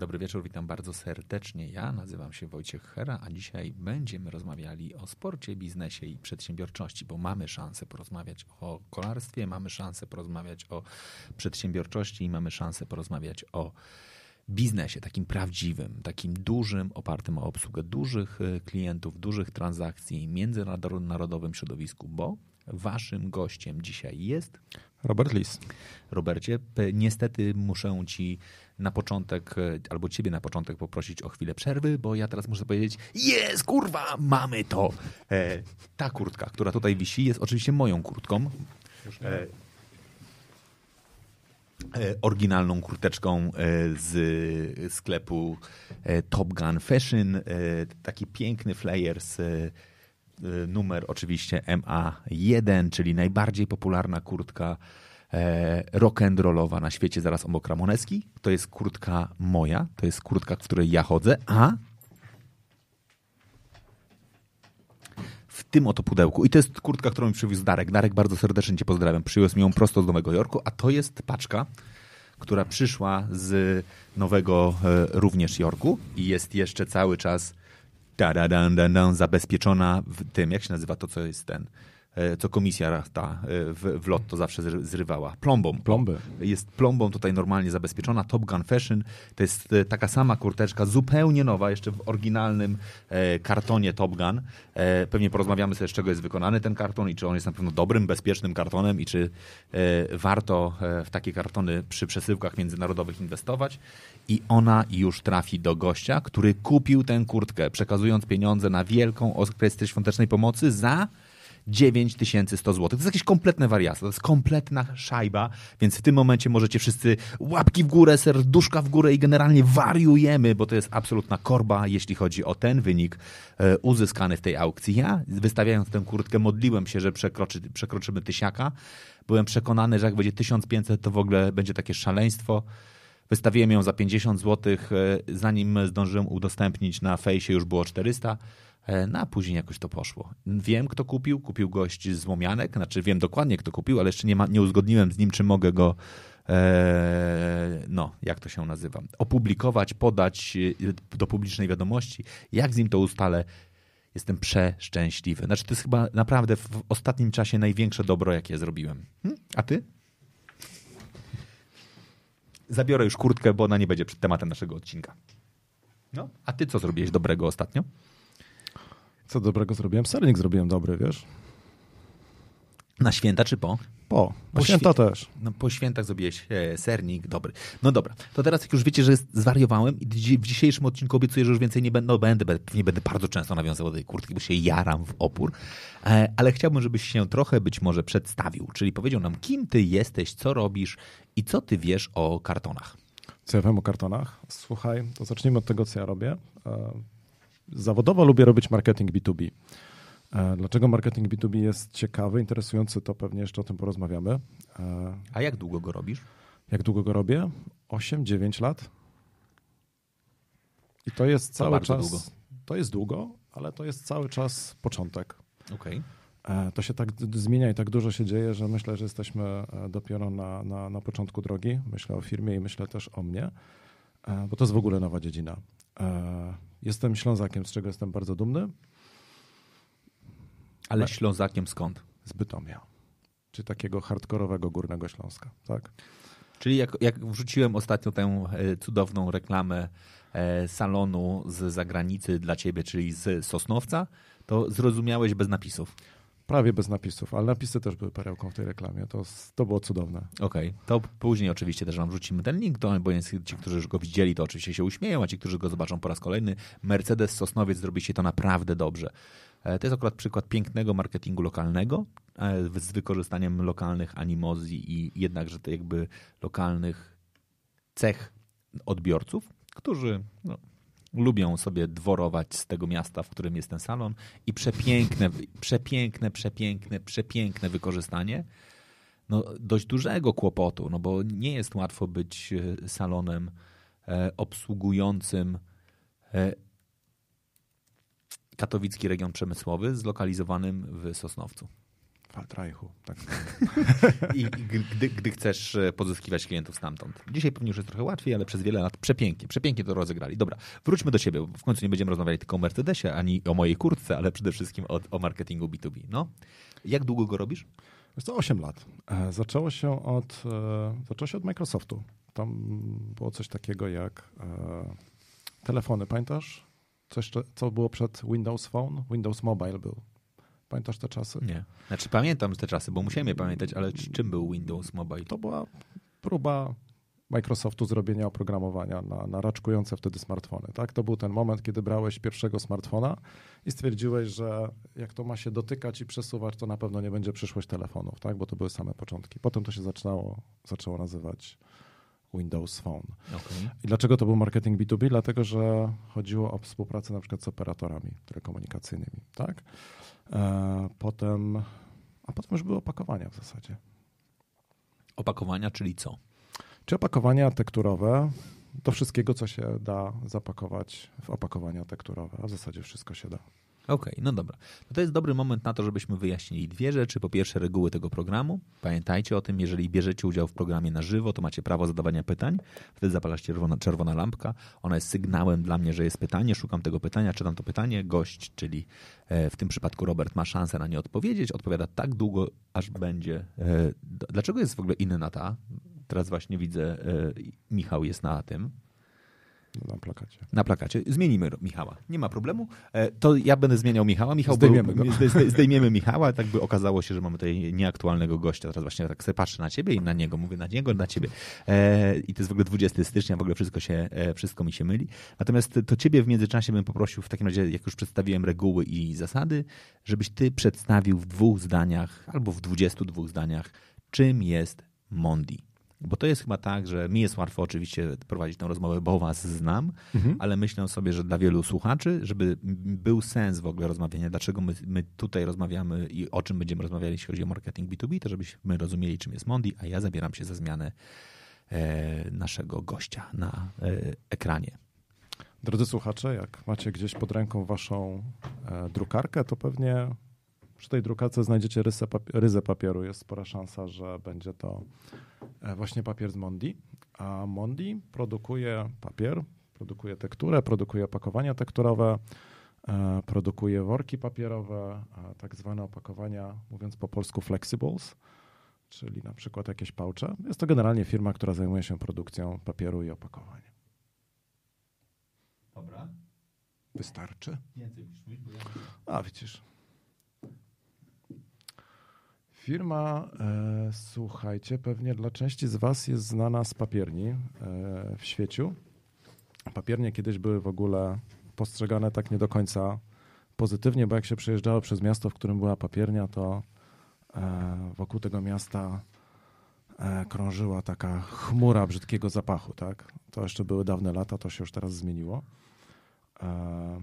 Dobry wieczór, witam bardzo serdecznie. Ja nazywam się Wojciech Hera, a dzisiaj będziemy rozmawiali o sporcie, biznesie i przedsiębiorczości, bo mamy szansę porozmawiać o kolarstwie, mamy szansę porozmawiać o przedsiębiorczości i mamy szansę porozmawiać o biznesie, takim prawdziwym, takim dużym, opartym o obsługę dużych y, klientów, dużych transakcji, międzynarodowym środowisku, bo waszym gościem dzisiaj jest Robert Lis. Robercie, niestety muszę ci na początek, e, albo ciebie na początek poprosić o chwilę przerwy, bo ja teraz muszę powiedzieć, jest kurwa, mamy to. E, ta kurtka, która tutaj wisi, jest oczywiście moją kurtką. E, e, oryginalną kurteczką e, z sklepu Top Gun Fashion. Taki piękny flyers, e, e, numer oczywiście MA1, czyli najbardziej popularna kurtka e, rock'n'rollowa na świecie zaraz obok Ramoneski. To jest kurtka moja, to jest kurtka, w której ja chodzę, a w tym oto pudełku. I to jest kurtka, którą mi przywiózł Darek. Darek, bardzo serdecznie Cię pozdrawiam. Przywiózł mi ją prosto z Nowego Jorku, a to jest paczka, która przyszła z Nowego e, również Jorku i jest jeszcze cały czas da, da, da, da, da, zabezpieczona w tym, jak się nazywa to, co jest ten, co komisja ta e, w, w lot to zawsze zry- zrywała. Plombą. Plomby. Jest plombą tutaj normalnie zabezpieczona. Top Gun Fashion to jest e, taka sama kurteczka, zupełnie nowa, jeszcze w oryginalnym e, kartonie Top Gun. E, pewnie porozmawiamy sobie, z czego jest wykonany ten karton i czy on jest na pewno dobrym, bezpiecznym kartonem i czy e, warto e, w takie kartony przy przesyłkach międzynarodowych inwestować. I ona już trafi do gościa, który kupił tę kurtkę, przekazując pieniądze na wielką orkiestrę świątecznej pomocy za 9100 zł. To jest jakieś kompletne wariactwo, to jest kompletna szajba, więc w tym momencie możecie wszyscy łapki w górę, serduszka w górę i generalnie wariujemy, bo to jest absolutna korba, jeśli chodzi o ten wynik e, uzyskany w tej aukcji. Ja, wystawiając tę kurtkę, modliłem się, że przekroczy, przekroczymy tysiaka. Byłem przekonany, że jak będzie 1500, to w ogóle będzie takie szaleństwo. Wystawiłem ją za 50 zł, zanim zdążyłem udostępnić na fejsie już było 400, e, no a później jakoś to poszło. Wiem, kto kupił, kupił gość z Łomianek, znaczy wiem dokładnie, kto kupił, ale jeszcze nie, ma, nie uzgodniłem z nim, czy mogę go, e, no, jak to się nazywa, opublikować, podać e, do publicznej wiadomości. Jak z nim to ustalę, jestem przeszczęśliwy. Znaczy, to jest chyba naprawdę w ostatnim czasie największe dobro, jakie zrobiłem. Hm? A ty? Zabiorę już kurtkę, bo ona nie będzie przed tematem naszego odcinka. No. A ty co zrobiłeś dobrego ostatnio? Co dobrego zrobiłem? Sernik zrobiłem dobry, wiesz? Na święta czy po? Po. Po Po święta też. No, po świętach zrobiłeś e, sernik, dobry. No dobra, to teraz jak już wiecie, że zwariowałem i w dzisiejszym odcinku obiecuję, że już więcej nie będę, no będę, pewnie będę bardzo często nawiązywał do tej kurtki, bo się jaram w opór, e, ale chciałbym, żebyś się trochę być może przedstawił, czyli powiedział nam, kim ty jesteś, co robisz i co ty wiesz o kartonach. Co ja wiem o kartonach? Słuchaj, to zacznijmy od tego, co ja robię. E, Zawodowo lubię robić marketing B2B. E, Dlaczego marketing B2B jest ciekawy, interesujący, to pewnie jeszcze o tym porozmawiamy. E, A jak długo go robisz? Jak długo go robię? 8-9 lat. I to jest cały bardzo czas. długo. To jest długo, ale to jest cały czas początek. Okej. E, To się tak zmienia i tak dużo się dzieje, że myślę, że jesteśmy dopiero na, na, na początku drogi. Myślę o firmie i myślę też o mnie, bo to jest w ogóle nowa dziedzina. Jestem Ślązakiem, z czego jestem bardzo dumny, Ale. Ślązakiem skąd? z Bytomia, czy takiego hardkorowego Górnego Śląska. Tak? Czyli jak, jak wrzuciłem ostatnio tę e, cudowną reklamę e, salonu z zagranicy dla ciebie, czyli z Sosnowca, to zrozumiałeś bez napisów. Prawie bez napisów, ale napisy też były perełką w tej reklamie. To, to było cudowne. Okej, to później oczywiście też wam wrzucimy ten link, bo ci, którzy już go widzieli, to oczywiście się uśmieją, a ci, którzy go zobaczą po raz kolejny, Mercedes Sosnowiec zrobi się to naprawdę dobrze. E, To jest akurat przykład pięknego marketingu lokalnego e, z wykorzystaniem lokalnych animozji i jednakże to jakby lokalnych cech odbiorców, którzy no, lubią sobie dworować z tego miasta, w którym jest ten salon i przepiękne, przepiękne, przepiękne, przepiękne wykorzystanie no, dość dużego kłopotu, no bo nie jest łatwo być e, salonem e, obsługującym e, katowicki region przemysłowy zlokalizowanym w Sosnowcu. Faltreichu, tak. I gdy, gdy, chcesz e, pozyskiwać klientów stamtąd. Dzisiaj pewnie już jest trochę łatwiej, ale przez wiele lat przepięknie, przepięknie to rozegrali. Dobra, wróćmy do ciebie. W końcu nie będziemy rozmawiali tylko o Mercedesie, ani o mojej kurtce, ale przede wszystkim o, o marketingu B2B. No, jak długo go robisz? Jest to 8 lat. E, zaczęło się od, e, zaczęło się od Microsoftu. Tam było coś takiego jak telefony, pamiętasz? Coś, co było przed Windows Phone? Windows Mobile był. Pamiętasz te czasy? Nie. Znaczy pamiętam te czasy, bo musiałem je pamiętać, ale czym był Windows Mobile? To była próba Microsoftu zrobienia oprogramowania na, na raczkujące wtedy smartfony. Tak? To był ten moment, kiedy brałeś pierwszego smartfona i stwierdziłeś, że jak to ma się dotykać i przesuwać, to na pewno nie będzie przyszłość telefonów, tak? bo to były same początki. Potem to się zaczynało, zaczęło nazywać Windows Phone. Okay. I dlaczego to był marketing B2B? Dlatego, że chodziło o współpracę na przykład z operatorami telekomunikacyjnymi. Tak? E, potem, a potem już były opakowania w zasadzie. Opakowania, czyli co? Czy opakowania tekturowe, do wszystkiego, co się da zapakować w opakowania tekturowe, a w zasadzie wszystko się da. Okej, okay, no dobra. No to jest dobry moment na to, żebyśmy wyjaśnili dwie rzeczy. Po pierwsze, reguły tego programu. Pamiętajcie o tym, jeżeli bierzecie udział w programie na żywo, to macie prawo zadawania pytań. Wtedy zapala się czerwona, czerwona lampka. Ona jest sygnałem dla mnie, że jest pytanie. Szukam tego pytania, czytam to pytanie. Gość, czyli e, w tym przypadku Robert, ma szansę na nie odpowiedzieć. Odpowiada tak długo, aż będzie. E, dlaczego jest w ogóle inny na ta? Teraz właśnie widzę, e, Michał jest na tym. Na plakacie. Na plakacie. Zmienimy Michała. Nie ma problemu. E, to ja będę zmieniał Michała. Michał zdejmiemy był, go. Zdejmiemy Michała. Tak by okazało się, że mamy tutaj nieaktualnego gościa. Teraz właśnie tak sobie patrzę na ciebie i na niego. Mówię na niego, na ciebie. E, I to jest w ogóle 20 stycznia. W ogóle wszystko, się, e, wszystko mi się myli. Natomiast to ciebie w międzyczasie bym poprosił w takim razie, jak już przedstawiłem reguły i zasady, żebyś ty przedstawił w dwóch zdaniach albo w 22 zdaniach, czym jest Mondi. Bo to jest chyba tak, że mi jest łatwo oczywiście prowadzić tę rozmowę, bo was znam, mhm. ale myślę sobie, że dla wielu słuchaczy, żeby był sens w ogóle rozmawiania, dlaczego my, my, tutaj rozmawiamy i o czym będziemy rozmawiali, jeśli chodzi o marketing B2B, to żebyśmy rozumieli, czym jest Mondi, a ja zabieram się za zmianę e, naszego gościa na e, ekranie. Drodzy słuchacze, jak macie gdzieś pod ręką waszą e, drukarkę, to pewnie przy tej drukarce znajdziecie rysę, ryzę papieru. Jest spora szansa, że będzie to właśnie papier z Mondi. A Mondi produkuje papier, produkuje tekturę, produkuje opakowania tekturowe, e, produkuje worki papierowe, tak zwane opakowania, mówiąc po polsku flexibles, czyli na przykład jakieś pałcze. Jest to generalnie firma, która zajmuje się produkcją papieru i opakowań. Dobra. Wystarczy? Więcej musisz mówić, bo ja... A, widzisz. Firma, e, słuchajcie, pewnie dla części z Was jest znana z papierni e, w świeciu. Papiernie kiedyś były w ogóle postrzegane tak nie do końca pozytywnie, bo jak się przejeżdżało przez miasto, w którym była papiernia, to e, wokół tego miasta e, krążyła taka chmura brzydkiego zapachu. Tak? To jeszcze były dawne lata, to się już teraz zmieniło. E,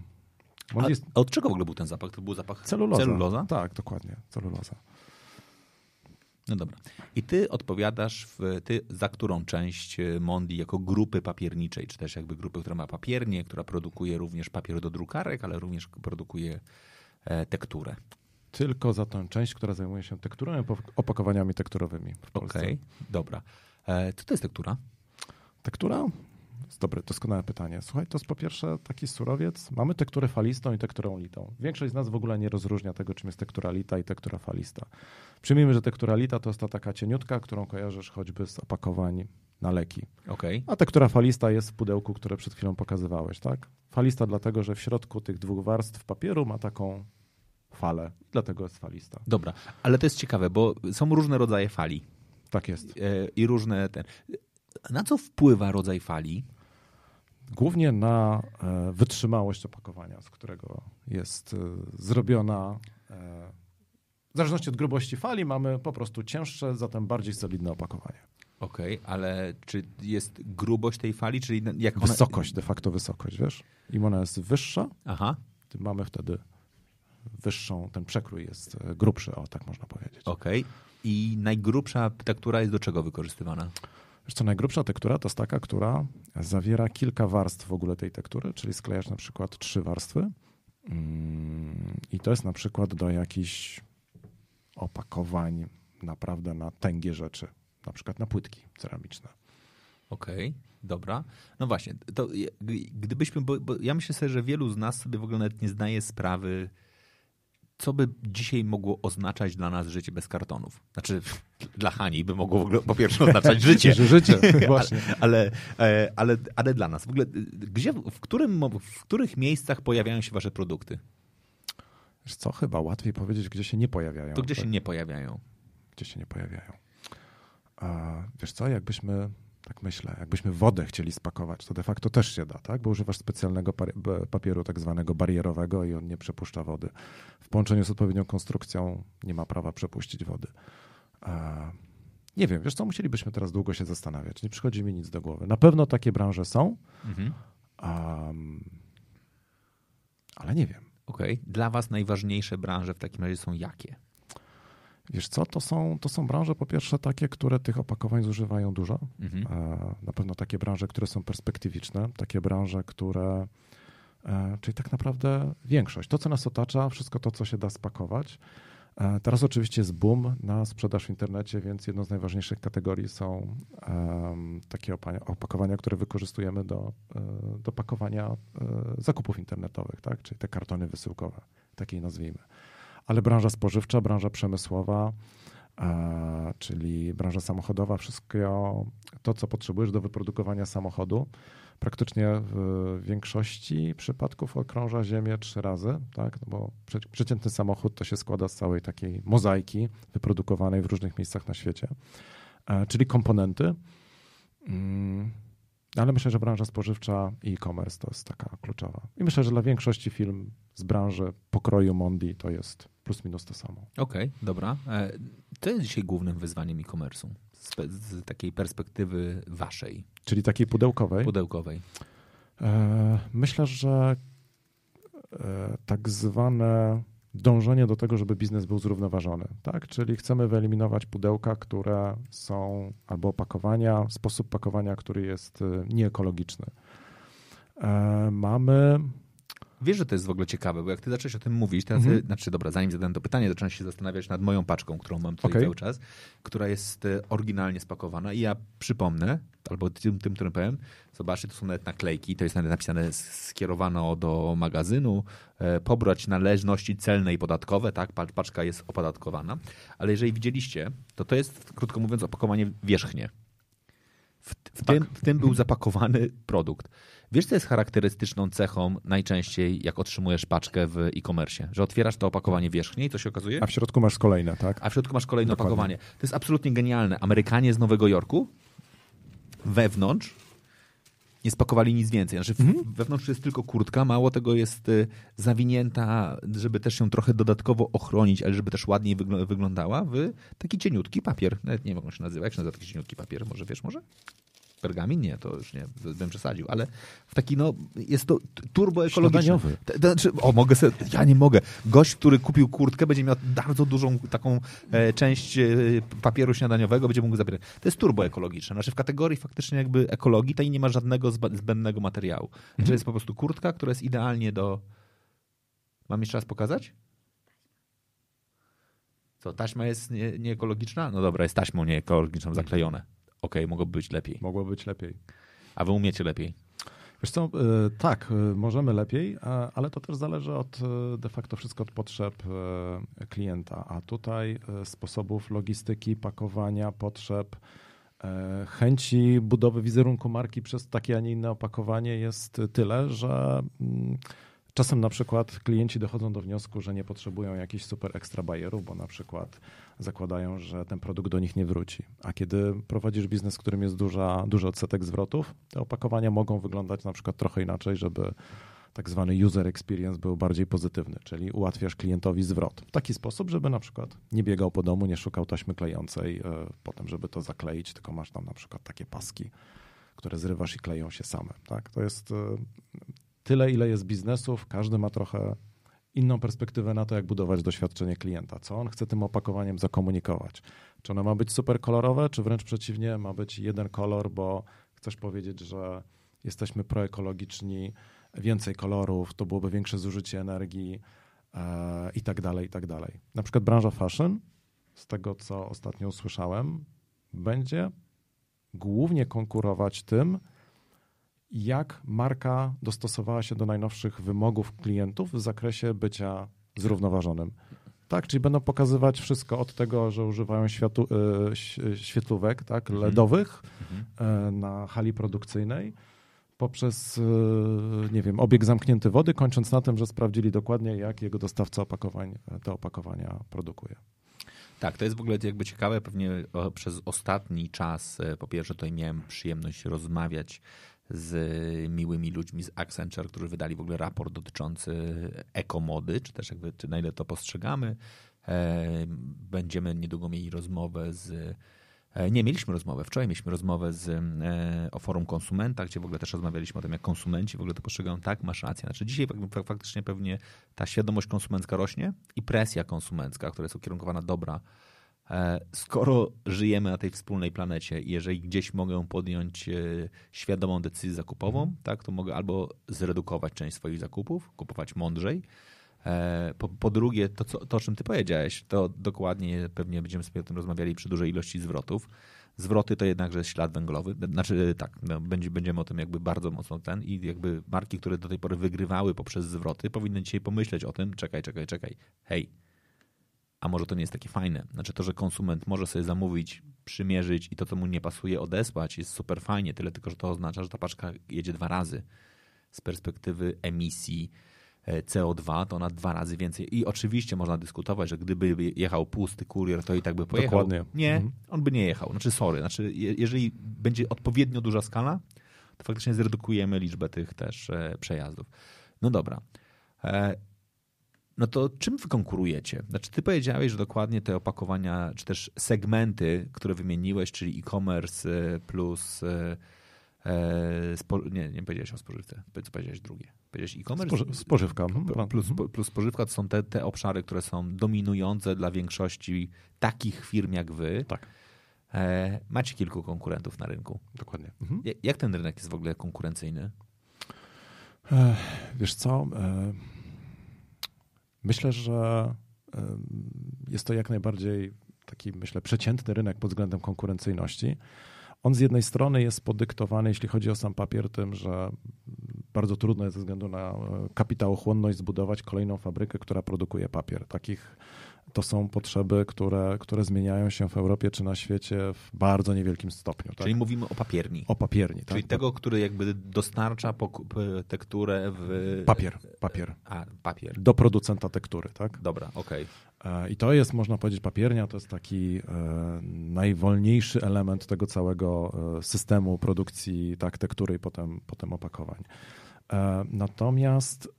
a, jest... a od czego w ogóle był ten zapach? To był zapach celuloza. celuloza? Tak, dokładnie, celuloza. No dobra. I ty odpowiadasz w, ty za którą część e, Mondi jako grupy papierniczej, czy też jakby grupy, która ma papiernię, która produkuje również papier do drukarek, ale również produkuje e, tekturę. Tylko za tą część, która zajmuje się tekturą i opakowaniami tekturowymi Okej, okay, dobra. E, co to jest tektura? Tektura dobre, doskonałe pytanie. Słuchaj, to jest po pierwsze taki surowiec. Mamy tekturę falistą i tekturę litą. Większość z nas w ogóle nie rozróżnia tego, czym jest tektura lita i tektura falista. Przyjmijmy, że tektura lita to jest ta taka cieniutka, którą kojarzysz choćby z opakowań na leki. Okay. A tektura falista jest w pudełku, które przed chwilą pokazywałeś, tak? Falista dlatego, że w środku tych dwóch warstw papieru ma taką falę. Dlatego jest falista. Dobra, ale to jest ciekawe, bo są różne rodzaje fali. Tak jest. E, I różne ten. Na co wpływa rodzaj fali? Głównie na e, wytrzymałość opakowania, z którego jest e, zrobiona. E, w zależności od grubości fali mamy po prostu cięższe, zatem bardziej solidne opakowanie. Okej, ale czy jest grubość tej fali, czyli jak ona... Wysokość, de facto wysokość, wiesz? Im ona jest wyższa, Aha, tym mamy wtedy wyższą, ten przekrój jest grubszy, o tak można powiedzieć. okej. I najgrubsza tektura jest do czego wykorzystywana? Wiesz co, najgrubsza tektura to jest taka, która zawiera kilka warstw w ogóle tej tektury, czyli sklejasz na przykład trzy warstwy Mm, i to jest na przykład do jakichś opakowań naprawdę na tęgie rzeczy, na przykład na płytki ceramiczne. Okej, dobra. No właśnie, to gdybyśmy, bo, bo ja myślę sobie, że wielu z nas sobie w ogóle nawet nie zdaje sprawy, co by dzisiaj mogło oznaczać dla nas życie bez kartonów. Znaczy, dla Hani by mogło w ogóle po pierwsze oznaczać życie. Życie, właśnie. Ale, ale, ale, ale dla nas. W ogóle, gdzie, w, którym, w których miejscach pojawiają się wasze produkty? Wiesz co, chyba łatwiej powiedzieć, gdzie się nie pojawiają. To gdzie się nie pojawiają? gdzie się nie pojawiają. A wiesz co, jakbyśmy, tak myślę, jakbyśmy wodę chcieli spakować, to de facto też się da, tak? Bo używasz specjalnego papieru tak zwanego barierowego i on nie przepuszcza wody. W połączeniu z odpowiednią konstrukcją nie ma prawa przepuścić wody. A nie wiem, wiesz co, musielibyśmy teraz długo się zastanawiać. Nie przychodzi mi nic do głowy. Na pewno takie branże są, Mhm. am, ale nie wiem. Okej. Dla was najważniejsze branże w takim razie są jakie? Wiesz co, to są, to są branże po pierwsze takie, które tych opakowań zużywają dużo. Mhm. E, Na pewno takie branże, które są perspektywiczne, takie branże, które, e, czyli tak naprawdę większość, to co nas otacza, wszystko to, co się da spakować. E, Teraz oczywiście jest boom na sprzedaż w internecie, więc jedną z najważniejszych kategorii są takie opa- opakowania, które wykorzystujemy do, do pakowania zakupów internetowych, tak? czyli te kartony wysyłkowe, takiej nazwijmy. Ale branża spożywcza, branża przemysłowa, e, czyli branża samochodowa, wszystko to, co potrzebujesz do wyprodukowania samochodu, praktycznie w większości przypadków okrąża Ziemię trzy razy, tak? no bo prze- przeciętny samochód to się składa z całej takiej mozaiki wyprodukowanej w różnych miejscach na świecie, e, czyli komponenty. Ale myślę, że branża spożywcza i e-commerce to jest taka kluczowa. I myślę, że dla większości firm z branży pokroju Mondi to jest plus minus to samo. Okej, dobra. E, Co jest dzisiaj głównym wyzwaniem e-commerce'u z, z takiej perspektywy waszej, Czyli takiej pudełkowej. pudełkowej? E, Myślę, że e, tak zwane dążenie do tego, żeby biznes był zrównoważony, tak? Czyli chcemy wyeliminować pudełka, które są albo opakowania, sposób pakowania, który jest e, nieekologiczny. E, Mamy Wiesz, że to jest w ogóle ciekawe, bo jak ty zacząłeś o tym mówić, teraz, Mhm. znaczy dobra, zanim zadałem to pytanie, zacząłem się zastanawiać nad moją paczką, którą mam tutaj Okej. cały czas, która jest e, oryginalnie spakowana i ja przypomnę, albo tym, tym którym powiem, zobaczcie, to są nawet naklejki, to jest nawet napisane skierowano do magazynu, e, pobrać należności celne i podatkowe, tak, pa- paczka jest opodatkowana, ale jeżeli widzieliście, to to jest, krótko mówiąc, opakowanie wierzchnie. W, w, tym, w tym był zapakowany produkt. Wiesz, co jest charakterystyczną cechą najczęściej, jak otrzymujesz paczkę w e-commerce? Że otwierasz to opakowanie wierzchnie i co się okazuje? A w środku masz kolejne, tak? A w środku masz kolejne Dokładnie. opakowanie. To jest absolutnie genialne. Amerykanie z Nowego Jorku wewnątrz nie spakowali nic więcej. Znaczy, Mhm. wewnątrz jest tylko kurtka, mało tego jest y, zawinięta, żeby też ją trochę dodatkowo ochronić, ale żeby też ładniej wygl- wyglądała, w taki cieniutki papier. Nawet nie wiem, jak on się nazywa. Jak się nazywa taki cieniutki papier? Może wiesz, może? Pergamin? Nie, to już nie, bym przesadził, ale w taki, no, jest to t- turboekologiczny. Śniadaniowy. T- to Znaczy, o, mogę sobie, ja nie mogę. Gość, który kupił kurtkę, będzie miał bardzo dużą taką e, część e, papieru śniadaniowego, będzie mógł zabierać. To jest turboekologiczne. Znaczy w kategorii faktycznie jakby ekologii, i nie ma żadnego zbędnego materiału. Znaczy jest po prostu kurtka, która jest idealnie do... Mam jeszcze raz pokazać? Co, taśma jest nie- nieekologiczna? No dobra, jest taśmą nieekologiczną zaklejone. Okej, mogłoby być lepiej. Mogło być lepiej. A wy umiecie lepiej. Wiesz co, y, tak, y, możemy lepiej, ale to też zależy od y, de facto wszystko od potrzeb klienta, a tutaj sposobów logistyki, pakowania, potrzeb, chęci budowy wizerunku marki przez takie, a nie inne opakowanie jest tyle, że mm, czasem na przykład klienci dochodzą do wniosku, że nie potrzebują jakichś super ekstra bajerów, bo na przykład zakładają, że ten produkt do nich nie wróci. A kiedy prowadzisz biznes, w którym jest duża, duży odsetek zwrotów, te opakowania mogą wyglądać na przykład trochę inaczej, żeby tak zwany user experience był bardziej pozytywny, czyli ułatwiasz klientowi zwrot w taki sposób, żeby na przykład nie biegał po domu, nie szukał taśmy klejącej, e, potem żeby to zakleić, tylko masz tam na przykład takie paski, które zrywasz i kleją się same. Tak? To jest e, tyle, ile jest biznesów, każdy ma trochę inną perspektywę na to, jak budować doświadczenie klienta, co on chce tym opakowaniem zakomunikować. Czy ono ma być super kolorowe, czy wręcz przeciwnie, ma być jeden kolor, bo chcesz powiedzieć, że jesteśmy proekologiczni, więcej kolorów, to byłoby większe zużycie energii e, i tak dalej, i tak dalej. Na przykład branża fashion, z tego co ostatnio usłyszałem, będzie głównie konkurować tym, jak marka dostosowała się do najnowszych wymogów klientów w zakresie bycia zrównoważonym. Tak, czyli będą pokazywać wszystko od tego, że używają światu, e, świetlówek tak, mhm. LEDowych mhm. na hali produkcyjnej, poprzez, e, nie wiem, obieg zamknięty wody, kończąc na tym, że sprawdzili dokładnie, jak jego dostawca opakowań te opakowania produkuje. Tak, to jest w ogóle jakby ciekawe. Pewnie przez ostatni czas, po pierwsze, tutaj miałem przyjemność rozmawiać z miłymi ludźmi z Accenture, którzy wydali w ogóle raport dotyczący ekomody, czy też jakby, czy na ile to postrzegamy. E, będziemy niedługo mieli rozmowę z e, nie, mieliśmy rozmowę. Wczoraj mieliśmy rozmowę z, e, o forum konsumenta, gdzie w ogóle też rozmawialiśmy o tym, jak konsumenci w ogóle to postrzegają. Tak, masz rację. Znaczy dzisiaj faktycznie pewnie ta świadomość konsumencka rośnie i presja konsumencka, która jest ukierunkowana dobra skoro żyjemy na tej wspólnej planecie i jeżeli gdzieś mogę podjąć e, świadomą decyzję zakupową, mm. tak, to mogę albo zredukować część swoich zakupów, kupować mądrzej. E, po, po drugie, to, co, to o czym ty powiedziałeś, to dokładnie pewnie będziemy sobie o tym rozmawiali przy dużej ilości zwrotów. Zwroty to jednakże ślad węglowy. Znaczy tak, no, będzie, będziemy o tym jakby bardzo mocno ten i jakby marki, które do tej pory wygrywały poprzez zwroty, powinny dzisiaj pomyśleć o tym, czekaj, czekaj, czekaj, hej, a może to nie jest takie fajne. Znaczy to, że konsument może sobie zamówić, przymierzyć i to, co mu nie pasuje, odesłać, jest super fajnie, tyle tylko, że to oznacza, że ta paczka jedzie dwa razy. Z perspektywy emisji e, CO2 to ona dwa razy więcej. I oczywiście można dyskutować, że gdyby jechał pusty kurier, to i tak by pojechał. Dokładnie. Nie, mhm. on by nie jechał. Znaczy sorry, znaczy jeżeli będzie odpowiednio duża skala, to faktycznie zredukujemy liczbę tych też e, przejazdów. No dobra. No to czym wy konkurujecie? Znaczy, ty powiedziałeś, że dokładnie te opakowania, czy też segmenty, które wymieniłeś, czyli e-commerce e, plus. E, e, spo, nie, nie powiedziałeś o spożywce. Co powiedziałeś drugie? Powiedziałeś e-commerce? Spoży, spożywka. Mhm. Plus, plus spożywka to są te, te obszary, które są dominujące dla większości takich firm jak wy. Tak. Macie kilku konkurentów na rynku. Dokładnie. Mhm. Jak ten rynek jest w ogóle konkurencyjny? Wiesz co? Myślę, że jest to jak najbardziej taki, myślę, przeciętny rynek pod względem konkurencyjności. On z jednej strony jest podyktowany, jeśli chodzi o sam papier, tym, że bardzo trudno jest ze względu na e, kapitałochłonność zbudować kolejną fabrykę, która produkuje papier. Takich to są potrzeby, które, które zmieniają się w Europie czy na świecie w bardzo niewielkim stopniu. Tak? Czyli mówimy o papierni. O papierni, Czyli tak? tego, który jakby dostarcza tekturę w... Papier, papier. A, papier. Do producenta tektury, tak? Dobra, okej. Okay. E, I to jest, można powiedzieć, papiernia, to jest taki e, najwolniejszy element tego całego e, systemu produkcji tak, tektury i potem, potem opakowań. Natomiast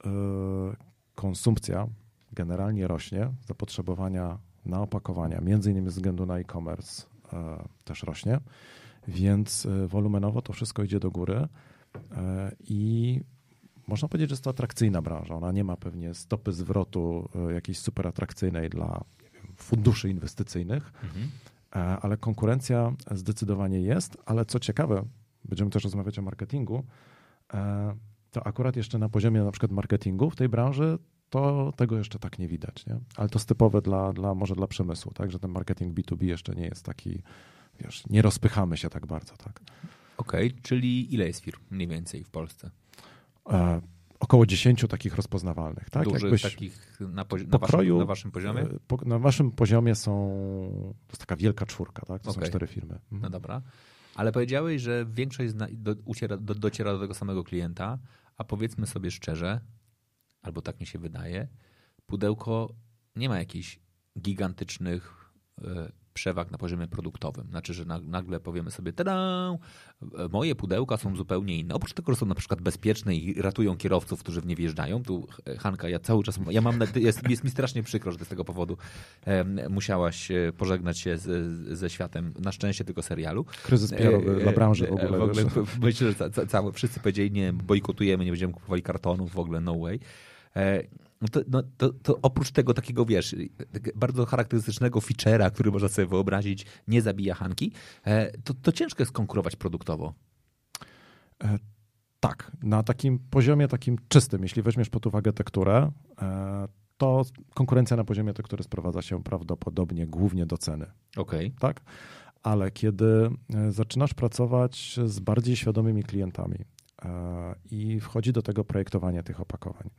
konsumpcja generalnie rośnie, zapotrzebowania na opakowania, między innymi ze względu na e-commerce e, też rośnie, więc e, wolumenowo to wszystko idzie do góry e, i można powiedzieć, że jest to atrakcyjna branża. Ona nie ma pewnie stopy zwrotu jakiejś super atrakcyjnej dla wiem, funduszy inwestycyjnych, mhm. ale konkurencja zdecydowanie jest, ale co ciekawe, będziemy też rozmawiać o marketingu, to akurat jeszcze na poziomie na przykład marketingu w tej branży to tego jeszcze tak nie widać, nie? Ale to jest typowe dla, dla, może dla przemysłu, tak? Że ten marketing B2B jeszcze nie jest taki, wiesz, nie rozpychamy się tak bardzo, tak? Okej, okay, czyli ile jest firm mniej więcej w Polsce? E, około 10 takich rozpoznawalnych, tak? Dużych Jakbyś takich na, pozi- na, waszym, na, waszym, poziomie? E, po, na waszym poziomie są, to jest taka wielka czwórka, tak? To okay. są cztery firmy. Mhm. No dobra. Ale powiedziałeś, że większość do, uciera, do, dociera do tego samego klienta, a powiedzmy sobie szczerze, albo tak mi się wydaje, pudełko nie ma jakichś gigantycznych e, przewag na poziomie produktowym. Znaczy, że nagle powiemy sobie, tada, moje pudełka są zupełnie inne. Oprócz tego, że są na przykład bezpieczne i ratują kierowców, którzy w nie wjeżdżają. Tu Hanka, ja cały czas, ja mam, jest, jest mi strasznie przykro, że z tego powodu musiałaś pożegnać się z, ze światem, na szczęście tego serialu. Kryzys PR-owy dla branży w ogóle. W ogóle myślę, że ca, ca, wszyscy powiedzieli, nie, bojkotujemy, nie będziemy kupowali kartonów, w ogóle no way. No to, no, to, to, oprócz tego takiego, wiesz, bardzo charakterystycznego feature'a, który można sobie wyobrazić, nie zabija Hanki, e, to, to ciężko jest konkurować produktowo. E, tak, na takim poziomie takim czystym, jeśli weźmiesz pod uwagę tekturę, e, to konkurencja na poziomie tektury sprowadza się prawdopodobnie głównie do ceny. Okej. Okay. Tak? Ale kiedy e, zaczynasz pracować z bardziej świadomymi klientami e, i wchodzi do tego projektowanie tych opakowań,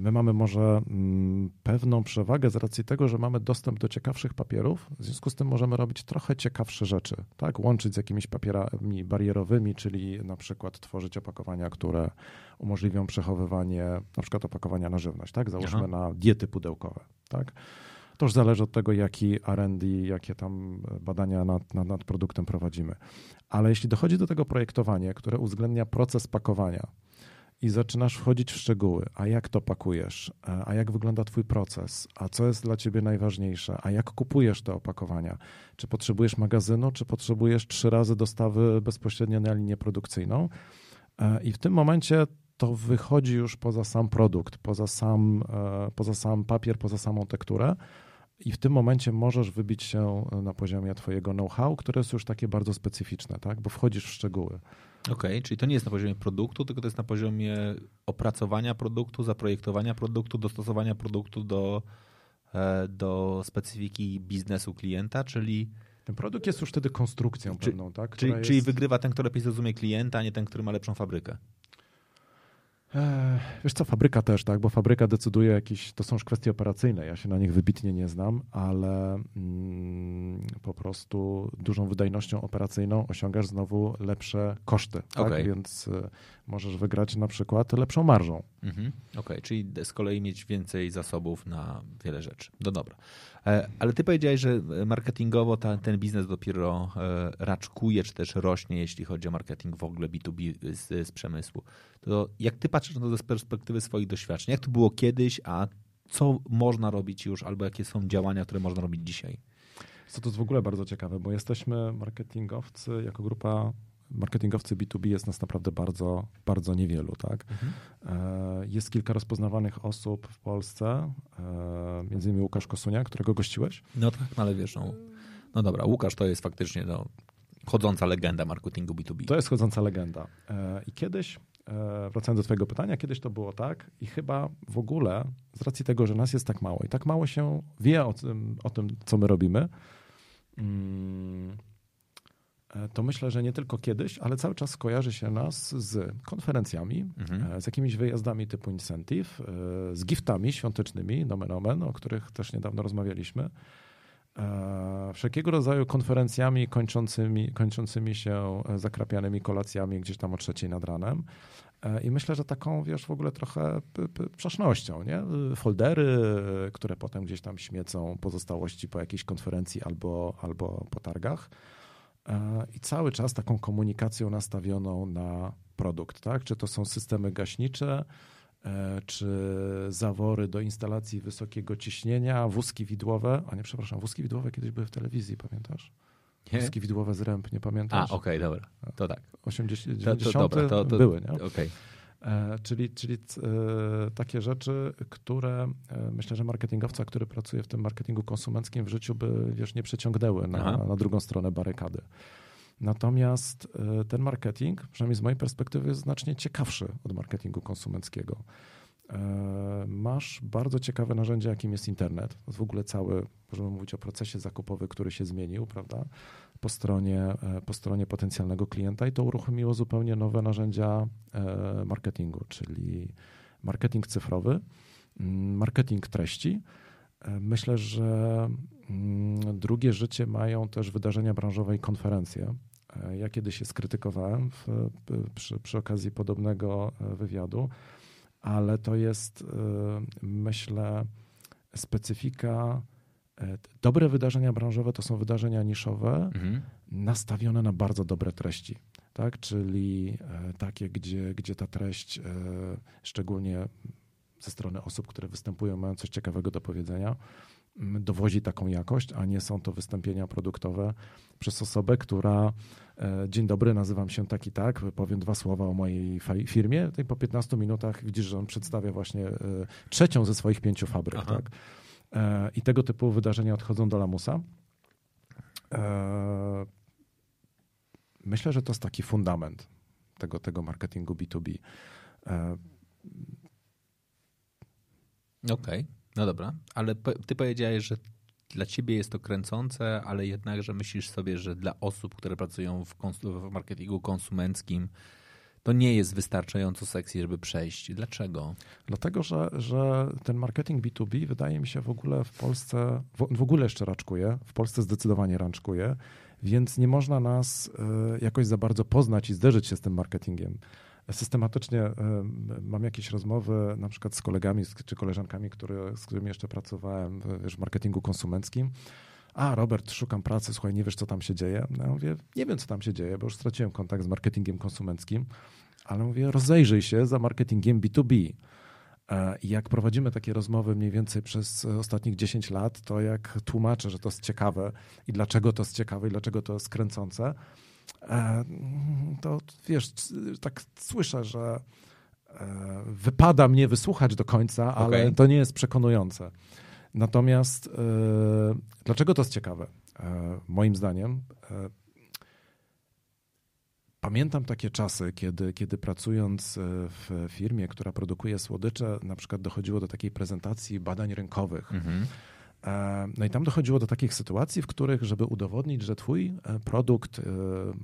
My mamy może mm, pewną przewagę z racji tego, że mamy dostęp do ciekawszych papierów, w związku z tym możemy robić trochę ciekawsze rzeczy, tak? Łączyć z jakimiś papierami barierowymi, czyli na przykład tworzyć opakowania, które umożliwią przechowywanie na przykład opakowania na żywność, tak? Załóżmy Aha. na diety pudełkowe, tak? To już zależy od tego, jaki R&D, jakie tam badania nad, nad, nad produktem prowadzimy. Ale jeśli dochodzi do tego projektowania, które uwzględnia proces pakowania, i zaczynasz wchodzić w szczegóły, a jak to pakujesz, a jak wygląda Twój proces, a co jest dla Ciebie najważniejsze, a jak kupujesz te opakowania. Czy potrzebujesz magazynu, czy potrzebujesz trzy razy dostawy bezpośrednio na linię produkcyjną. E, I w tym momencie to wychodzi już poza sam produkt, poza sam, e, poza sam papier, poza samą tekturę. I w tym momencie możesz wybić się na poziomie Twojego know-how, które jest już takie bardzo specyficzne, tak? bo wchodzisz w szczegóły. Okej, okay, czyli to nie jest na poziomie produktu, tylko to jest na poziomie opracowania produktu, zaprojektowania produktu, dostosowania produktu do, e, do specyfiki biznesu klienta, czyli. Ten produkt jest już wtedy konstrukcją czy, pewną, tak? Czyli, jest... czyli wygrywa ten, kto lepiej zrozumie klienta, a nie ten, który ma lepszą fabrykę. Wiesz co, fabryka też, tak, bo fabryka decyduje jakieś, to są już kwestie operacyjne, ja się na nich wybitnie nie znam, ale mm, po prostu dużą wydajnością operacyjną osiągasz znowu lepsze koszty, tak? okay. więc y, możesz wygrać na przykład lepszą marżą. Mhm. Okej, okay. czyli z kolei mieć więcej zasobów na wiele rzeczy. No dobra. E, ale ty powiedziałeś, że marketingowo ta, ten biznes dopiero e, raczkuje, czy też rośnie, jeśli chodzi o marketing w ogóle B2B z, z przemysłu. To jak ty patrzysz na to z perspektywy swoich doświadczeń? Jak to było kiedyś, a co można robić już, albo jakie są działania, które można robić dzisiaj? Co to jest w ogóle bardzo ciekawe, bo jesteśmy marketingowcy jako grupa marketingowcy B2B jest nas naprawdę bardzo, bardzo niewielu. Tak? Mhm. E, jest kilka rozpoznawanych osób w Polsce, e, między innymi Łukasz Kosunia, którego gościłeś. No tak, no ale wiesz, no, no dobra, Łukasz to jest faktycznie no, chodząca legenda marketingu B2B. To jest chodząca legenda. E, I kiedyś, wracając do twojego pytania, kiedyś to było tak i chyba w ogóle z racji tego, że nas jest tak mało i tak mało się wie o tym, o tym co my robimy, mm, to myślę, że nie tylko kiedyś, ale cały czas kojarzy się nas z konferencjami, mhm. E, z jakimiś wyjazdami typu incentive, e, z giftami świątecznymi, nomen omen, o których też niedawno rozmawialiśmy, wszelkiego rodzaju konferencjami kończącymi, kończącymi się zakrapianymi kolacjami gdzieś tam o trzeciej nad ranem. I myślę, że taką, wiesz, w ogóle trochę przesznością, nie? Foldery, które potem gdzieś tam śmiecą pozostałości po jakiejś konferencji albo, albo po targach. E, i cały czas taką komunikacją nastawioną na produkt, tak? Czy to są systemy gaśnicze, e, czy zawory do instalacji wysokiego ciśnienia, wózki widłowe, a nie, przepraszam, wózki widłowe kiedyś były w telewizji, pamiętasz? Nie? Wózki widłowe z ręb, nie pamiętasz? A, okej, okay, dobra, to tak. 80, 90 to, to, dobra, to, to, były, nie? Okej. Okay. E, czyli, czyli e, takie rzeczy, które e, myślę, że marketingowca, który pracuje w tym marketingu konsumenckim w życiu by wiesz, nie przeciągnęły na, na drugą stronę barykady. Natomiast ten marketing, przynajmniej z mojej perspektywy, jest znacznie ciekawszy od marketingu konsumenckiego. Masz bardzo ciekawe narzędzie, jakim jest internet. W ogóle cały, możemy mówić o procesie zakupowym, który się zmienił, prawda? po stronie, e, po stronie potencjalnego klienta i to uruchomiło zupełnie nowe narzędzia e, marketingu, czyli marketing cyfrowy, mm, marketing treści. E, myślę, że mm, drugie życie mają też wydarzenia branżowe i konferencje. Ja kiedyś się skrytykowałem w, przy, przy okazji podobnego wywiadu, ale to jest, myślę, specyfika E, dobre wydarzenia branżowe to są wydarzenia niszowe, Mhm. nastawione na bardzo dobre treści. Tak? Czyli e, takie, gdzie, gdzie ta treść, e, szczególnie ze strony osób, które występują, mają coś ciekawego do powiedzenia, dowozi taką jakość, a nie są to wystąpienia produktowe przez osobę, która e, dzień dobry, nazywam się tak i tak, powiem dwa słowa o mojej firmie i po 15 minutach widzisz, że on przedstawia właśnie e, trzecią ze swoich pięciu fabryk. Aha. Tak? E, I tego typu wydarzenia odchodzą do lamusa. Myślę, że to jest taki fundament tego, tego marketingu B2B. E, Okej, no dobra, ale ty powiedziałeś, że dla ciebie jest to kręcące, ale jednakże myślisz sobie, że dla osób, które pracują w, w marketingu konsumenckim, to nie jest wystarczająco sexy, żeby przejść. Dlaczego? Dlatego, że, że ten marketing B2B wydaje mi się w ogóle w Polsce, w, w ogóle jeszcze raczkuje, w Polsce zdecydowanie raczkuje, więc nie można nas e, jakoś za bardzo poznać i zderzyć się z tym marketingiem. Systematycznie e, mam jakieś rozmowy na przykład z kolegami czy koleżankami, które, z którymi jeszcze pracowałem w, marketingu konsumenckim. A, Robert, szukam pracy, słuchaj, nie wiesz, co tam się dzieje. No, ja mówię, nie wiem, co tam się dzieje, bo już straciłem kontakt z marketingiem konsumenckim, ale mówię, rozejrzyj się za marketingiem B2B. E, I jak prowadzimy takie rozmowy mniej więcej przez ostatnich 10 lat, to jak tłumaczę, że to jest ciekawe i dlaczego to jest ciekawe i dlaczego to jest kręcące, to wiesz, tak słyszę, że e, wypada mnie wysłuchać do końca, ale Okej. to nie jest przekonujące. Natomiast e, dlaczego to jest ciekawe? E, Moim zdaniem e, Pamiętam takie czasy, kiedy, kiedy pracując e, w firmie, która produkuje słodycze, na przykład dochodziło do takiej prezentacji badań rynkowych. Mhm. E, No i tam dochodziło do takich sytuacji, w których, żeby udowodnić, że twój e, produkt e,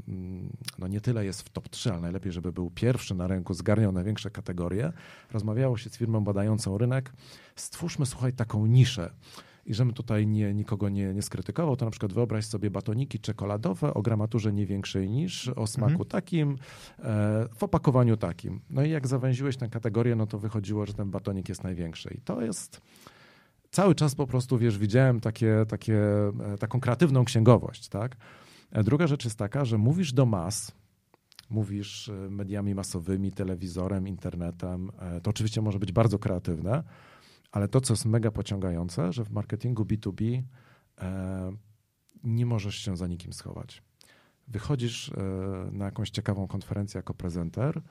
mm, no nie tyle jest w top 3, ale najlepiej, żeby był pierwszy na rynku, zgarniał największe kategorie, rozmawiało się z firmą badającą rynek, stwórzmy, słuchaj, taką niszę. I żebym tutaj nie, nikogo nie, nie skrytykował, to na przykład wyobraź sobie batoniki czekoladowe o gramaturze nie większej niż, o smaku Mhm. takim, w opakowaniu takim. No i jak zawęziłeś tę kategorię, no to wychodziło, że ten batonik jest największy. I to jest cały czas po prostu, wiesz, widziałem takie, takie, e, taką kreatywną księgowość, tak? E, Druga rzecz jest taka, że mówisz do mas, mówisz e, mediami masowymi, telewizorem, internetem. To oczywiście może być bardzo kreatywne, ale to, co jest mega pociągające, że w marketingu B2B e, nie możesz się za nikim schować. Wychodzisz na jakąś ciekawą konferencję jako prezenter,